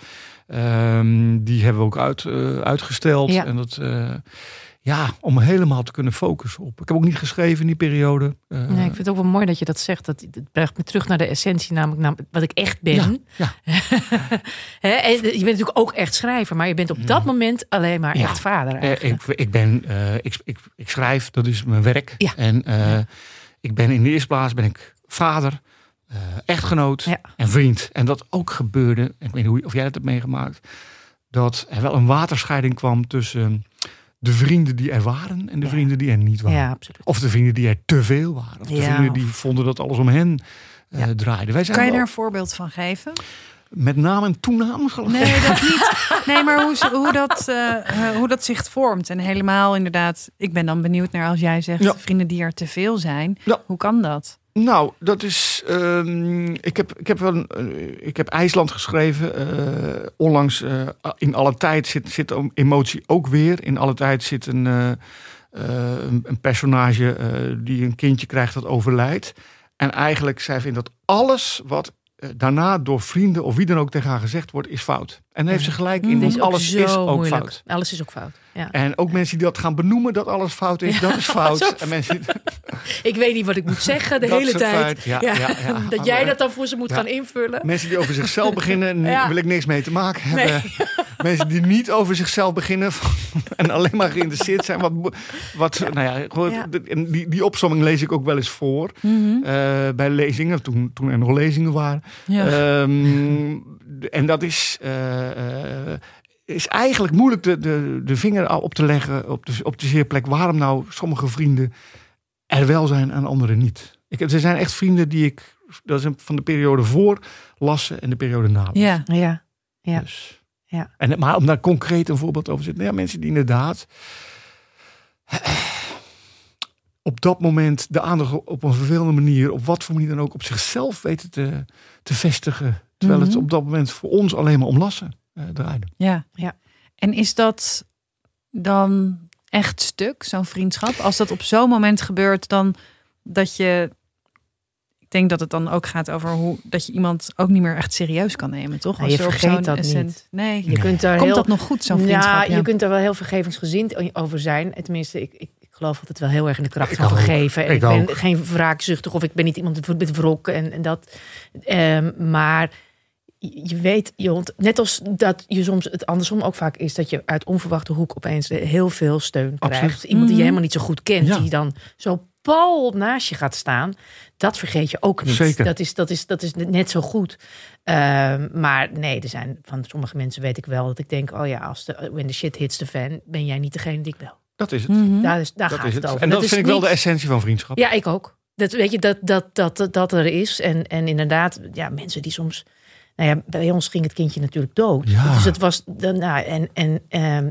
Ehm, die hebben we ook uit, uitgesteld. Ja. En dat, ja, om helemaal te kunnen focussen op. Ik heb ook niet geschreven in die periode. Eh, Nee, ik vind het ook wel mooi dat je dat zegt. Dat het brengt me terug naar de essentie, namelijk naar wat ik echt ben. Ja, en je bent natuurlijk ook echt schrijver, maar je bent op dat moment alleen maar Ja. echt vader. Eh, eigenlijk. ik, ik, ben, eh, ik, ik, ik schrijf, dat is mijn werk. Ja. En eh, ik ben in de eerste plaats ben ik vader, eh, echtgenoot Ja. en vriend. En dat ook gebeurde, ik weet niet hoe, of jij dat hebt meegemaakt, dat er wel een waterscheiding kwam tussen de vrienden die er waren en de Ja. vrienden die er niet waren. ja, absoluut. Of de vrienden die er te veel waren. Of de Ja, vrienden die vonden dat alles om hen eh, draaide. Wij zijn Kan je wel daar een voorbeeld van geven? met naam en toenaam geloof ik. Nee, dat niet. Nee, maar hoe, hoe, dat, eh, hoe dat zich vormt. En helemaal inderdaad, ik ben dan benieuwd naar als jij zegt vrienden die er te veel zijn. Hoe kan dat? Nou, dat is. ehm, ik, heb, ik, heb wel, eh, ik heb IJsland geschreven. eh, onlangs. eh, in alle tijd zit, zit emotie ook weer. In alle tijd zit een, een, een personage die een kindje krijgt dat overlijdt. En eigenlijk, zij vindt dat alles wat daarna door vrienden of wie dan ook tegen haar gezegd wordt, is fout. En heeft ze gelijk in, Mm. Want is ook alles is ook fout. Alles is ook fout. Ja. En ook mensen die dat gaan benoemen dat alles fout is, dat is fout. dat en mensen Ik weet niet wat ik moet zeggen de Dat hele tijd. Ja, ja, ja. Dat jij dat dan voor ze moet gaan invullen. Mensen die over zichzelf beginnen, wil ik niks mee te maken hebben. Mensen die niet over zichzelf beginnen en alleen maar geïnteresseerd zijn. Wat, wat nou ja, die, die opsomming lees ik ook wel eens voor Mhm. eh, bij lezingen, toen, toen er nog lezingen waren. Ehm, en dat is, eh, eh, is eigenlijk moeilijk de, de, de vinger op te leggen op de, op de zeerplek. Waarom nou sommige vrienden er wel zijn en anderen niet. Ik, er zijn echt vrienden die ik, dat is van de periode voor lassen en de periode na. ja. Ja. Ja. Dus. Ja. En, maar om daar concreet een voorbeeld over te zetten. Nou Ja, mensen die inderdaad op dat moment de aandacht op een vervelende manier, op wat voor manier dan ook, op zichzelf weten te, te vestigen. Terwijl het Mhm. op dat moment voor ons alleen maar om lassen eh, draaide. Ja. Ja. En is dat dan echt stuk, zo'n vriendschap? Als dat op zo'n moment gebeurt, dan dat je. Ik denk dat het dan ook gaat over hoe dat je iemand ook niet meer echt serieus kan nemen, toch? Ja, Als je er op vergeet zo'n dat essent- niet. Nee. Je kunt daar Komt heel... dat nog goed, zo'n vriendschap? Ja, je kunt daar wel heel vergevingsgezind over zijn. Tenminste, ik, ik, ik geloof altijd wel heel erg in de kracht Ik van vergeven. En Ik ik, ben ook. geen wraakzuchtig of ik ben niet iemand met wrok en, en dat. Ehm, maar je weet, je ont- net als dat je soms het andersom ook vaak is, dat je uit onverwachte hoek opeens heel veel steun Absoluut. krijgt. Iemand die je Mhm. helemaal niet zo goed kent, Ja. die dan zo pal naast je gaat staan. Dat vergeet je ook niet. Zeker. Dat is, dat is, dat is net zo goed. Ehm, maar nee, er zijn van sommige mensen weet ik wel dat ik denk, oh ja, als de when the shit hits the fan, ben jij niet degene die ik bel. Dat is het. Mhm. Daar, is, daar dat gaat is het het. over. En dat, vind ik wel de essentie van vriendschap. Ja, ik ook. Dat weet je dat dat dat dat, dat er is en en inderdaad, ja, mensen die soms. Nou ja, bij ons ging het kindje natuurlijk dood. Ja. Dus het was. dan, Nou, en en ehm,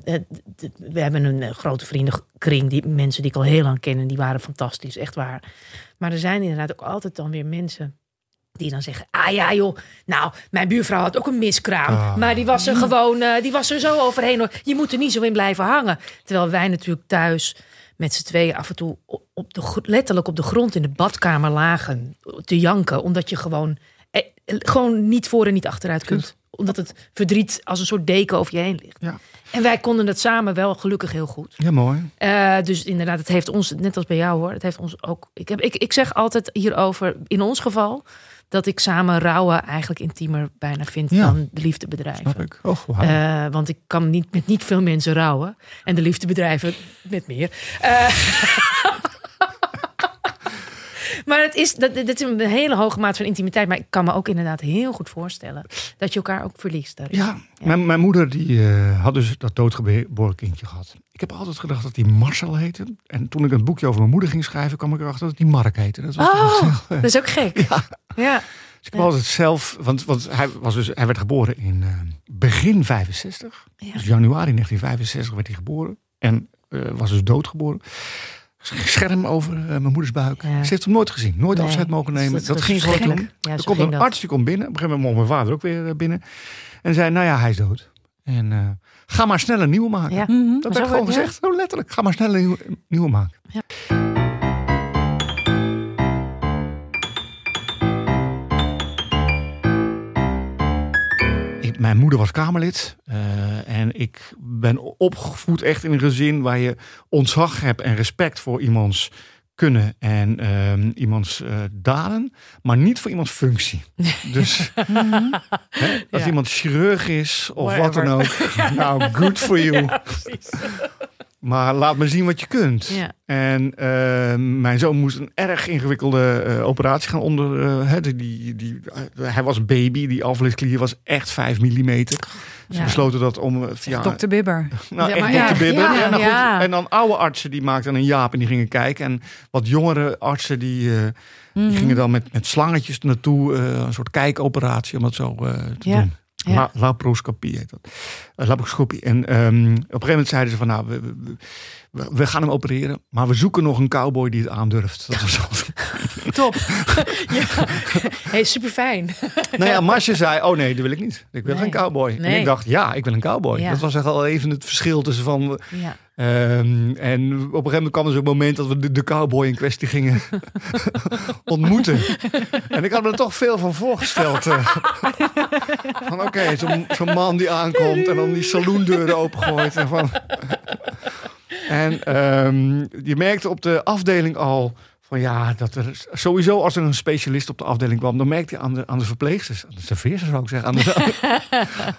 we hebben een eh, grote vriendenkring. Die mensen die ik al heel lang ken. En die waren fantastisch, echt waar. Maar er zijn inderdaad ook altijd dan weer mensen. Die dan zeggen, ah ja joh, nou, mijn buurvrouw had ook een miskraam. Ah. Maar die was er gewoon, eh, die was er zo overheen. Hoor. Je moet er niet zo in blijven hangen. Terwijl wij natuurlijk thuis met z'n tweeën af en toe op de, letterlijk op de grond in de badkamer lagen te janken. Omdat je gewoon, gewoon niet voor en niet achteruit kunt. Omdat het verdriet als een soort deken over je heen ligt. Ja. En wij konden het samen wel gelukkig heel goed. Ja, mooi. Eh, dus inderdaad, het heeft ons, net als bij jou hoor, het heeft ons ook. Ik, heb, ik, ik zeg altijd hierover, in ons geval, dat ik samen rouwen eigenlijk intiemer bijna vind Ja. dan de liefdebedrijven. Snap ik. Oh, wauw. Eh, want ik kan niet met niet veel mensen rouwen. En de liefdebedrijven met meer. Eh, maar het is, dat, dit is een hele hoge maat van intimiteit. Maar ik kan me ook inderdaad heel goed voorstellen dat je elkaar ook verliest. daarin. Ja, Mijn, mijn moeder die, eh, had dus dat doodgeboren kindje gehad. Ik heb altijd gedacht dat hij Marcel heette. En toen ik een boekje over mijn moeder ging schrijven, kwam ik erachter dat hij Mark heette. Dat was Oh, dat is ook gek. Ja. Dus ik heb altijd zelf, want, want hij, was dus, hij werd geboren in eh, begin 65. Ja. Dus januari 1965 werd hij geboren. En eh, was dus doodgeboren. Scherm over eh, mijn moeders buik. Ja. Ze heeft hem nooit gezien, nooit Nee, afscheid mogen nemen. dat- ging gewoon toen. Ja, er komt een dat. arts, die komt binnen. Op een gegeven moment mocht mijn vader ook weer eh, binnen. En zei, nou ja, hij is dood. En eh, ga maar snel een nieuwe maken. Ja. Mhm. Dat Zo werd gewoon gezegd, zo letterlijk. Ga maar snel een nieuwe, nieuwe maken. Ja. Mijn moeder was Kamerlid. eh, en ik ben opgevoed echt in een gezin waar je ontzag hebt en respect voor iemands kunnen en ehm, iemands eh, daden, maar niet voor iemands functie. Dus hè, als Ja. iemand chirurg is of wat dan ook, nou, good for you. Maar laat me zien wat je kunt. Ja. En eh, mijn zoon moest een erg ingewikkelde eh, operatie gaan onder. eh, hè, die, die, die, hij was een baby, die alvleesklier was echt 5 mm. Ze Ja. besloten dat om via. Dokter Bibber. Nou, Ja, echt maar dokter ja, Bibber. ja, Ja, nou goed. ja. En dan oude artsen die maakten een jaap en die gingen kijken. En wat jongere artsen die, eh, Mhm. die gingen dan met, met slangetjes naartoe. eh, een soort kijkoperatie om dat zo eh, te Ja. doen. Ja. La, laparoscopie heet dat. Eh, laparoscopie. En ehm, op een gegeven moment zeiden ze van nou, we, we, we, we gaan hem opereren. Maar we zoeken nog een cowboy die het aandurft. Dat was Top. Hey, super fijn. nou ja, zei, oh nee, dat wil ik niet. Ik wil Nee. geen cowboy. En ik dacht, ja, ik wil een cowboy. Ja. Dat was echt al even het verschil tussen van... Ja. Ehm, en op een gegeven moment kwam er zo'n moment dat we de, de cowboy in kwestie gingen ontmoeten. En ik had me er toch veel van voorgesteld. eh. van oké, zo'n zo'n man die aankomt en dan die saloondeuren opengooit. En, van... en ehm, je merkte op de afdeling al van ja, dat er sowieso als er een specialist op de afdeling kwam, dan merkte je aan de, aan de verpleegsters, aan de serveersters zou ik zeggen, aan de,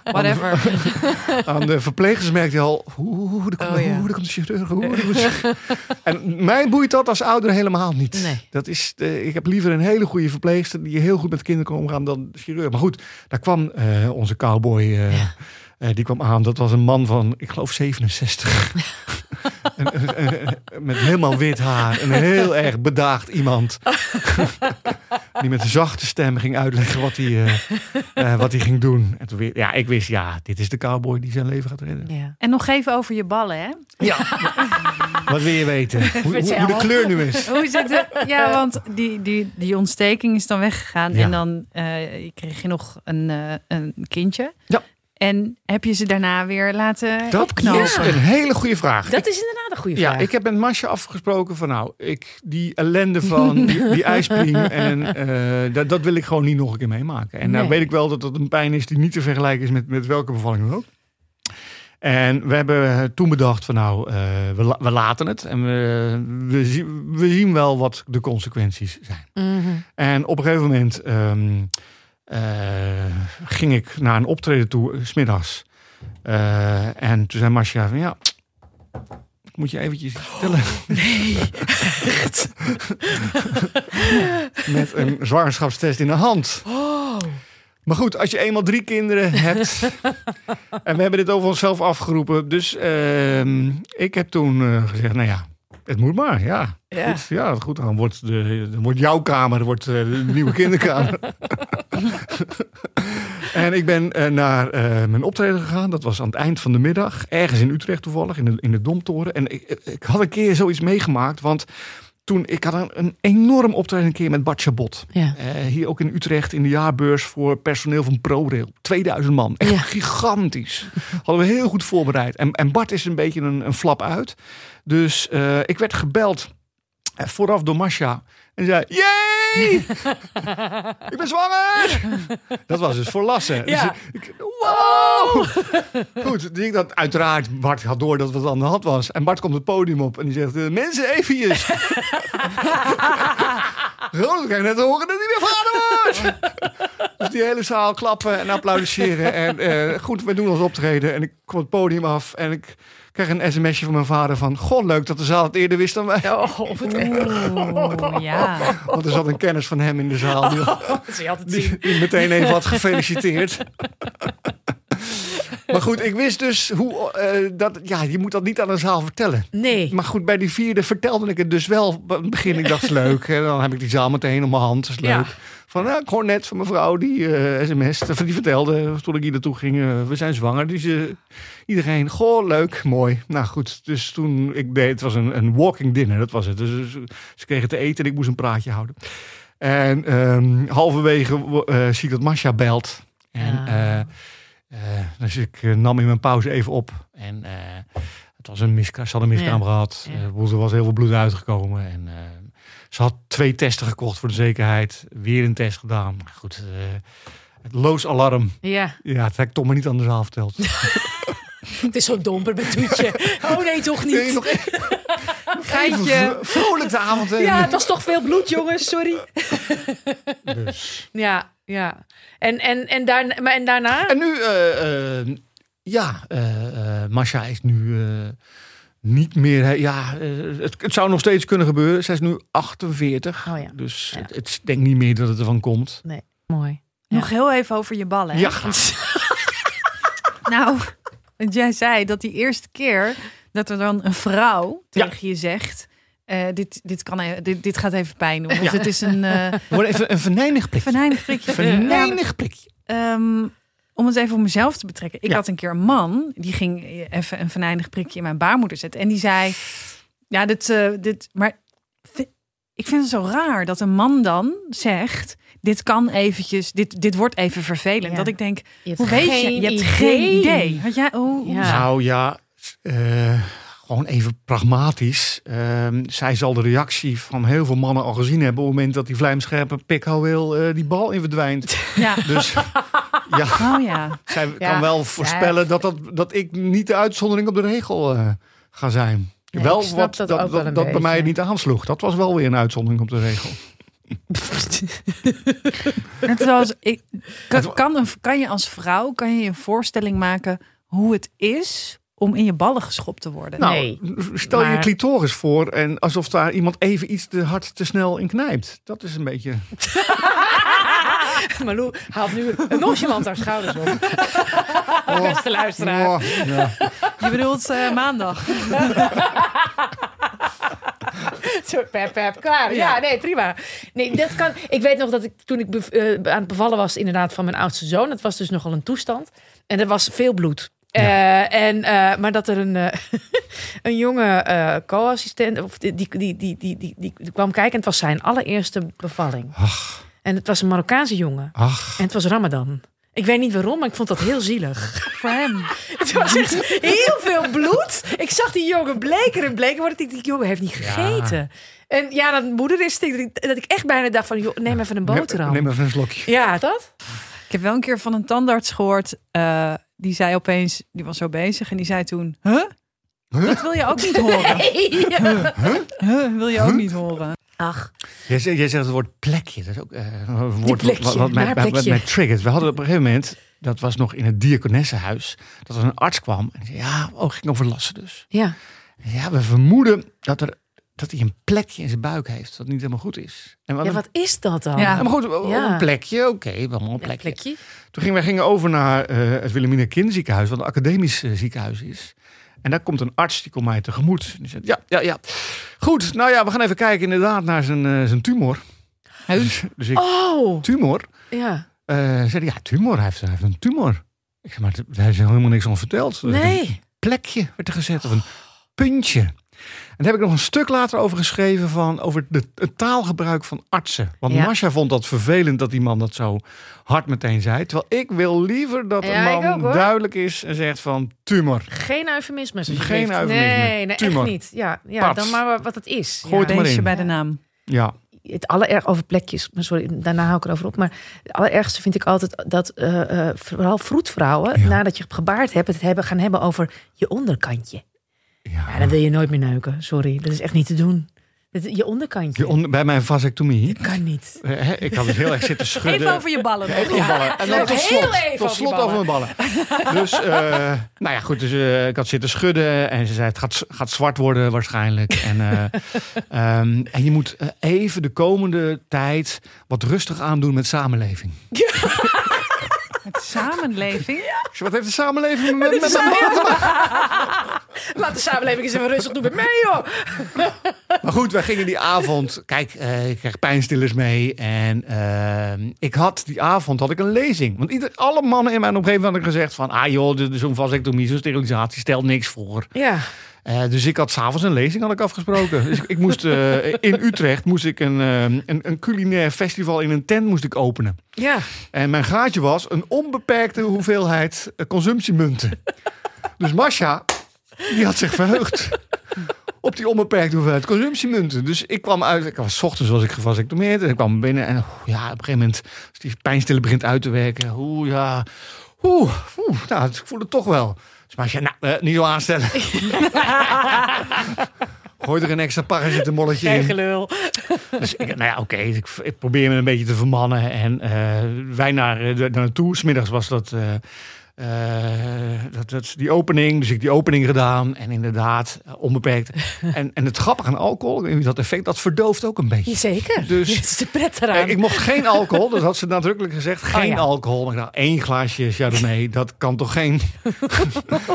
Whatever. aan de verplegers merkte je al, hoe, hoe, de, Oh, ja. hoe, de komt de chirurg, hoe, de de- En mij boeit dat als ouder helemaal niet. Nee. Dat is, eh, ik heb liever een hele goede verpleegster die heel goed met kinderen kan omgaan dan de chirurg. Maar goed, daar kwam eh, onze cowboy, eh, Ja. eh, die kwam aan. Dat was een man van, ik geloof 67. Met helemaal wit haar. Een heel erg bedaagd iemand. die met een zachte stem ging uitleggen wat hij, eh, eh, wat hij ging doen. En toen weer, ja, ik wist, ja, dit is de cowboy die zijn leven gaat redden. Ja. En nog even over je ballen, hè? Wat wil je weten? Hoe, hoe, hoe de kleur nu is. Hoe zit het? Ja, want die, die, die ontsteking is dan weggegaan. Ja. En dan eh, kreeg je nog een, eh, een kindje. Ja. En heb je ze daarna weer laten Dat is een hele goede vraag. Dat is inderdaad Ja, ik heb met Masje afgesproken van nou, ik, die ellende van die, die en eh, dat, dat wil ik gewoon niet nog een keer meemaken. En nou Nee. weet ik wel dat dat een pijn is die niet te vergelijken is met, met welke bevalling dan ook. En we hebben toen bedacht van nou, eh, we, we laten het en we, we, zien, we zien wel wat de consequenties zijn. Mhm. En op een gegeven moment ehm, eh, ging ik naar een optreden toe, s smiddags. Eh, en toen zei Marcia van ja, moet je eventjes vertellen. Nee. Met een zwangerschapstest in de hand. Oh. Maar goed, als je eenmaal drie kinderen hebt. en we hebben dit over onszelf afgeroepen. Dus ehm, ik heb toen eh, gezegd, nou ja, het moet maar. Ja, Ja. Goed, ja goed dan, wordt de, dan wordt jouw kamer wordt, eh, de nieuwe kinderkamer. en ik ben eh, naar eh, mijn optreden gegaan. Dat was aan het eind van de middag. Ergens in Utrecht toevallig, in de, in de Domtoren. En ik, ik had een keer zoiets meegemaakt. Want toen, ik had een, een enorm optreden een keer met Bart Chabot. Ja. Eh, hier ook in Utrecht in de jaarbeurs voor personeel van ProRail. 2000 man. Echt Ja. gigantisch. Hadden we heel goed voorbereid. En, en Bart is een beetje een, een flap uit. Dus eh, ik werd gebeld eh, vooraf door Masha. En zei, nee! ik ben zwanger! Dat was dus voor Lasse. Dus ik, wow! Goed, die ik dat uiteraard, Bart had door dat het aan de hand was. En Bart komt het podium op en die zegt, eh, mensen eventjes. Ronald krijg net te horen dat hij weer vader wordt. dus die hele zaal klappen en applaudisseren. En eh, goed, we doen ons optreden. En ik kom het podium af en ik krijg een sms'je van mijn vader van... God, leuk dat de zaal het eerder wist dan wij. Oh, wat Oeh, ja. Want er zat een kennis van hem in de zaal. Die meteen even had gefeliciteerd. maar goed, ik wist dus hoe... eh, dat, ja, je moet dat niet aan een zaal vertellen. Nee. Maar goed, bij die vierde vertelde ik het dus wel. Bij het begin, ik dacht, is leuk. En dan heb ik die zaal meteen op mijn hand. Dat is leuk. Ja. Van, nou, ik hoor net van mevrouw die eh, sms, die vertelde toen ik hier naartoe ging, eh, we zijn zwanger. Dus eh, iedereen, goh, leuk, mooi. Nou goed, dus toen ik deed, het was een, een walking dinner, dat was het. Dus ze kregen te eten en ik moest een praatje houden. En ehm, halverwege zie ik dat Masha belt. En Ah. Eh, dus ik eh, nam in mijn pauze even op. En eh, het was een miskraam, ze had een miskraam Ja. gehad. Ja. Er was heel veel bloed uitgekomen. En ze had twee testen gekocht voor de zekerheid. Weer een test gedaan. Maar goed, het loos alarm. Ja, Ja, dat heb ik toch maar niet aan de zaal verteld. Het is zo'n domper met toetje. Oh nee, toch Nee, niet. nog even, Geintje. v- vrolijk de avond. hè. Ja, het was toch veel bloed, jongens. Sorry. Dus. Ja, ja. En, en, en, daarna, maar en daarna? En nu, eh, eh, ja, eh eh Masha is nu eh, niet meer. hè, ja, het, het zou nog steeds kunnen gebeuren. Zij is nu 48. Oh ja. Dus Ja. het, denk niet meer dat het ervan komt. Nee, mooi. Nog heel even over je ballen. hè? Ja, Nou, want jij zei dat die eerste keer dat er dan een vrouw Ja. tegen je zegt... eh, dit, dit, kan, e- dit, dit gaat even pijn doen. Of Ja. het is een eh Wordt even een venijnig prikje. venijnig prikje. Venijnig prikje. Ehm, om het even op mezelf te betrekken. Ik Ja. had een keer een man, die ging even een venijnig prikje in mijn baarmoeder zetten. En die zei, ja, dit, eh, dit maar ik vind het zo raar dat een man dan zegt, dit kan eventjes, dit, dit wordt even vervelend. Ja. Dat ik denk, Je hebt hoe weet je? geen Je hebt idee. geen idee. Had jij, hoe, hoe- Ja. Nou ja, eh, gewoon even pragmatisch. Ehm, zij zal de reactie van heel veel mannen al gezien hebben... op het moment dat die vlijmscherpe pikhouweel eh die bal in verdwijnt. ja. Dus ja, Oh ja. zij Ja. kan wel voorspellen dat, dat, dat ik niet de uitzondering op de regel eh, ga zijn. Nee, wel ik snap wat dat dat, ook wel dat, bij mij niet aansloeg. Dat was wel weer een uitzondering op de regel. Net zoals ik, kan, kan, een, kan je als vrouw kan je je een voorstelling maken hoe het is om in je ballen geschopt te worden? Nou, Nee, stel je clitoris voor en alsof daar iemand even iets te hard te snel in knijpt. Dat is een beetje... Malou haalt nu een nonchalant haar schouders op. Beste luisteraar. Oh, ja. Je bedoelt eh, maandag. Zo, pep, pep, klaar. Ja. Ja. nee, prima. Nee, dat kan. Ik weet nog dat ik toen ik eh, aan het bevallen was, inderdaad, van mijn oudste zoon. Dat was dus nogal een toestand. En er was veel bloed. Eh, en, eh, maar dat er een, een jonge co-assistent, of die, die, die, die, die, die, die kwam kijken. En het was zijn allereerste bevalling. Ach, En het was een Marokkaanse jongen. ach. En het was Ramadan. Ik weet niet waarom, maar ik vond dat heel zielig. Voor hem. Het was echt heel veel bloed. Ik zag die jongen bleker en bleker worden. Ik dacht, die jongen heeft niet gegeten. En ja, dat moeder is dat ik, dat ik echt bijna dacht van, joh, neem even een boterham. Neem even een slokje. Ja, dat? Ik heb wel een keer van een tandarts gehoord. eh, die zei opeens, die was zo bezig en die zei toen, huh? Huh? Dat wil je ook niet horen. Huh, wil je ook niet horen. Ach, Jij, zegt- jij zegt het woord plekje. Dat is ook eh, een woord plekje, wat, wat, mij, wat- wat mij triggert. We hadden op een gegeven moment, dat was nog in het diakonessenhuis, dat er een arts kwam en zei, ja, oh, ging over lassen dus. ja. Ja, we vermoeden dat, er, dat hij een plekje in zijn buik heeft dat niet helemaal goed is. En we Ja, wat is dat dan? Ja. Maar goed, Ja. een plekje, oké, wel een Ja, plekje. plekje. Toen gingen wij gingen over naar eh, het Wilhelmina Kinderziekenhuis, wat een academisch eh, ziekenhuis is. En daar komt een arts, die komt mij tegemoet. Die zegt, ja, ja, ja. Goed, nou ja, we gaan even kijken inderdaad naar zijn, eh, zijn tumor. Dus, dus ik, Oh, tumor? ja. Eh zei hij, ja, tumor, hij heeft, hij heeft een tumor. Ik zeg, maar daar is helemaal niks van verteld. Nee. Een plekje werd er gezet, of een puntje. En daar heb ik nog een stuk later over geschreven van over de, het taalgebruik van artsen. Want Ja. Masha vond dat vervelend dat die man dat zo hard meteen zei. Terwijl ik wil liever dat Ja, een man ook, duidelijk is en zegt van tumor. Geen eufemisme. Geen eufemisme. Nee, nee echt Tumor. niet. Ja, ja Pats. dan maar wat het is. Gooi het maar in. bij de naam. Ja, het allererg over plekjes. Maar sorry, daarna hou ik erover op. Maar het allerergste vind ik altijd dat eh, eh, vooral vroedvrouwen, Ja. nadat je gebaard hebt, het hebben, gaan hebben over je onderkantje. Ja, dan wil je nooit meer neuken. Sorry, dat is echt niet te doen. Dat- Je onderkantje. Je onder- bij mijn vasectomie. Dat kan niet. ik had dus heel erg zitten schudden. Even over je ballen. Even over ballen. En dan Heel tot slot, even tot over slot over mijn ballen. Dus, eh, nou ja, goed. Dus, eh, ik had zitten schudden en ze zei het gaat, gaat zwart worden waarschijnlijk. En, eh, ehm, en je moet even de komende tijd wat rustig aandoen met samenleving. Met samenleving. Wat heeft de samenleving met, met maken? Laat de samenleving eens even rustig doen met mij, joh. Maar goed, wij gingen die avond. Kijk, eh, ik kreeg pijnstillers mee. En eh, ik had die avond had ik een lezing. Want ieder, alle mannen in mijn omgeving hadden gezegd van... Ah joh, zo'n vasectomie, zo'n sterilisatie stelt niks voor. Ja. Eh, dus ik had s'avonds een lezing had ik afgesproken. Dus ik, ik moest eh, in Utrecht moest ik een, eh, een, een culinair festival in een tent moest ik openen. Ja. En mijn gaatje was een onbeperkte hoeveelheid consumptiemunten. Dus Masha, die had zich verheugd op die onbeperkte hoeveelheid consumptiemunten. Dus ik kwam uit, ik was 's ochtends was ik gevasectomeerd en ik kwam binnen en oeh, ja, op een gegeven moment als die pijnstiller begint uit te werken, oeh ja, oeh, oeh nou, ik voel het toch wel. Dus Masha, nou, eh, niet zo aanstellen. Gooi er een extra paracetamolletje in. gelul. Dus ik, nou ja, oké, ik, ik probeer me een beetje te vermannen. En eh, wij naar, eh, de- naar naartoe. Smiddags was dat, eh, dat, dat, die opening. Dus ik die opening gedaan. En inderdaad, eh, onbeperkt. En, en het grappige aan alcohol, dat effect, dat verdooft ook een beetje. Zeker. Dus- Dat is de pret eraan. Eh, Ik mocht geen alcohol, dat had ze nadrukkelijk gezegd. Geen ja. alcohol. Maar dacht, één glaasje Chardonnay, dat kan toch geen...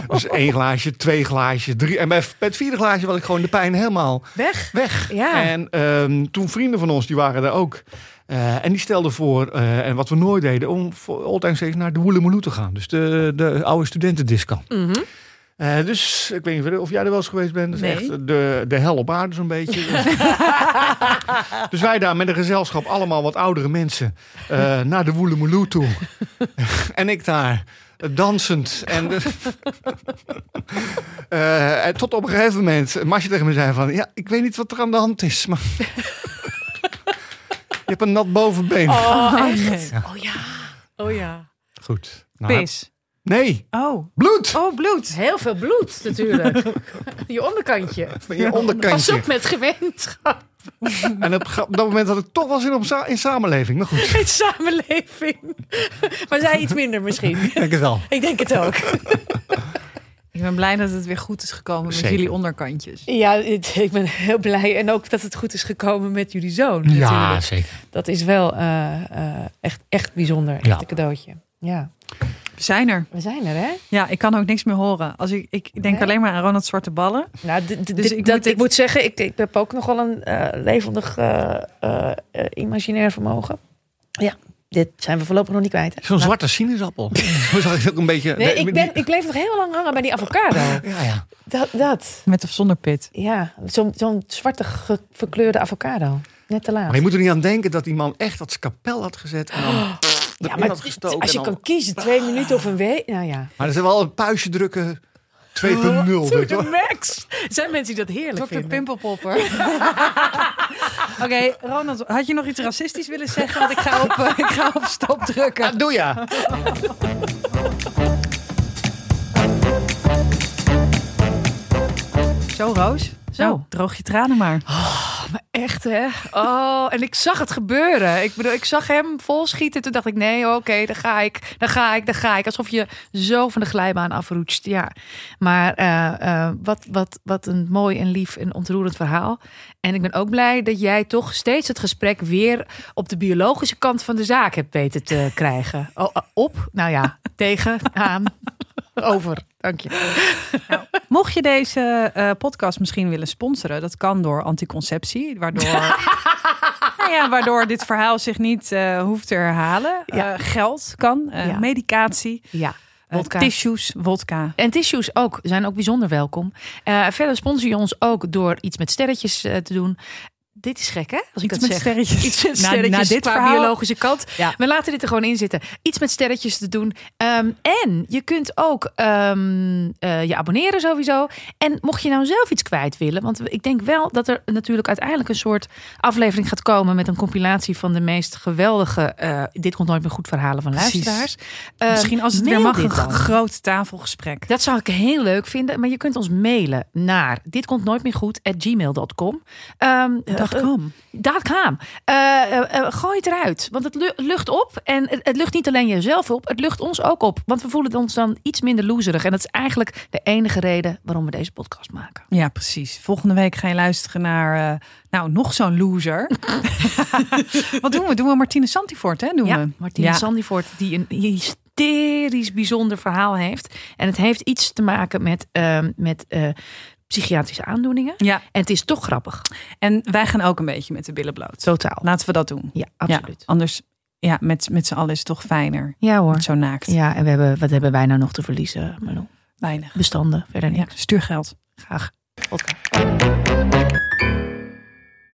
dus één glaasje, twee glaasjes, drie... En bij, bij het vierde glaasje was ik gewoon de pijn helemaal Weg. weg. Ja. En ehm, toen vrienden van ons, die waren daar ook. Eh, en die stelden voor, eh, en wat we nooit deden, om voor Old naar de Woelemoeloe te gaan. Dus de, de oude studentendisco. Mhm. Eh, dus ik weet niet of jij er wel eens geweest bent. Dat is Nee. echt de, de hel op aarde zo'n beetje. dus wij daar met een gezelschap, allemaal wat oudere mensen, naar de Woelemoeloe toe. en ik daar dansend. En, en tot op een gegeven moment Masje tegen me zei van... Ja, ik weet niet wat er aan de hand is, maar... Je hebt een nat bovenbeen. Oh, Oh, echt? nee. Oh ja. Oh ja. Goed. Nou, Pis. Nee, Oh. bloed. Oh, bloed. Heel veel bloed natuurlijk. Je onderkantje. Van je Pas onderkantje. op met gemeenschap. En op, op dat moment had ik toch wel zin om sa- in samenleving. Maar goed, ik In samenleving. Maar zij iets minder misschien. denk het wel. Ik denk het ook. Ik ben blij dat het weer goed is gekomen met jullie onderkantjes. Ja, het- ik ben heel blij. En ook dat het goed is gekomen met jullie zoon. Ja, natuurlijk. zeker. Dat is wel eh, eh, echt, echt bijzonder. Echt Ja. een cadeautje. Ja. We zijn er. We zijn er, hè? Ja, ik kan ook niks meer horen. Als ik, ik denk Nee? alleen maar aan Ronald Zwarte Ballen. Nou, Dus ik dat, moet ik moet zeggen, ik, ik heb ook nog wel een eh, levendig eh, eh, eh, imaginair vermogen. Ja, dit zijn we voorlopig nog niet kwijt. hè? Zo'n Nou, zwarte sinaasappel. Hoe zag ik ook een beetje... Nee, ik, die- ben, ik bleef nog heel lang hangen bij die avocado. Ja, ja. Dat, dat. Met of zonder pit. ja, zo'n zo'n zwarte verkleurde avocado. Net te laat. Maar je moet er niet aan denken dat die man echt dat skapel had gezet. En dan ja, maar had gestoken. als je dan- kan kiezen, twee minuten of een week. Nou ja. Maar er is wel een puistje drukken 2.0. weet je wel. max. Zijn mensen die dat heerlijk Dr. vinden. Pimpelpopper. Oké, Ronald, had je nog iets racistisch willen zeggen? Want ik ga op, eh, ik ga op stop drukken. Ja, doe ja. Zo, Roos. Zo, Nou. droog je tranen maar. Maar echt, hè? Oh, en ik zag het gebeuren. Ik bedoel, ik zag hem vol schieten. Toen dacht ik, nee, oké, daar ga ik, daar ga ik, daar ga ik. Alsof je zo van de glijbaan afroetst, ja. Maar eh, eh, wat, wat, wat een mooi en lief en ontroerend verhaal. En ik ben ook blij dat jij toch steeds het gesprek weer op de biologische kant van de zaak hebt weten te krijgen. Oh, eh, op, nou ja, tegen, aan, over. Dank je. Mocht je deze eh, podcast misschien willen sponsoren, dat kan door anticonceptie, waardoor, nou ja, waardoor dit verhaal zich niet eh, hoeft te herhalen. Ja. Eh, geld kan, medicatie, Ja. Wodka. tissues, wodka. En tissues ook, zijn ook bijzonder welkom. Verder sponsor je ons ook door iets met sterretjes te doen. Dit is gek, hè? Als ik Iets dat met zeg. sterretjes. Iets met Na- sterretjes na dit qua verhaal- biologische kant. Ja. We laten dit er gewoon in zitten. Iets met sterretjes te doen. Ehm, en je kunt ook ehm, eh, je abonneren sowieso. En mocht je nou zelf iets kwijt willen. Want ik denk wel dat er natuurlijk uiteindelijk een soort aflevering gaat komen. Met een compilatie van de meest geweldige. eh, dit komt nooit meer goed verhalen van luisteraars. Ehm, Misschien als het weer mag, een groot tafelgesprek. Dat zou ik heel leuk vinden. Maar je kunt ons mailen naar dit komt nooit meer goed at gmail.com. Ehm, Dat eh, kan. Daar gaan. Eh, eh, gooi het eruit. Want het lu- lucht op. En het, het lucht niet alleen jezelf op. Het lucht ons ook op. Want we voelen ons dan iets minder loserig. En dat is eigenlijk de enige reden waarom we deze podcast maken. Ja, precies. Volgende week ga je luisteren naar, nou, nog zo'n loser. Wat doen we? Doen we Martine Santifort, hè? Doen Ja, we. Martine Ja. Sandivoort die een hysterisch bijzonder verhaal heeft. En het heeft iets te maken met, ehm, met psychiatrische aandoeningen. Ja, En het is toch grappig. en wij gaan ook een beetje met de billen bloot. Totaal. Laten we dat doen. Ja, absoluut. Ja, anders, ja, met, met z'n allen is het toch fijner. Ja, hoor. Zo naakt. Ja, en we hebben, wat hebben wij nou nog te verliezen, Marlo? Weinig. Bestanden, verder Ja, niks. stuur geld. Graag. Podcast.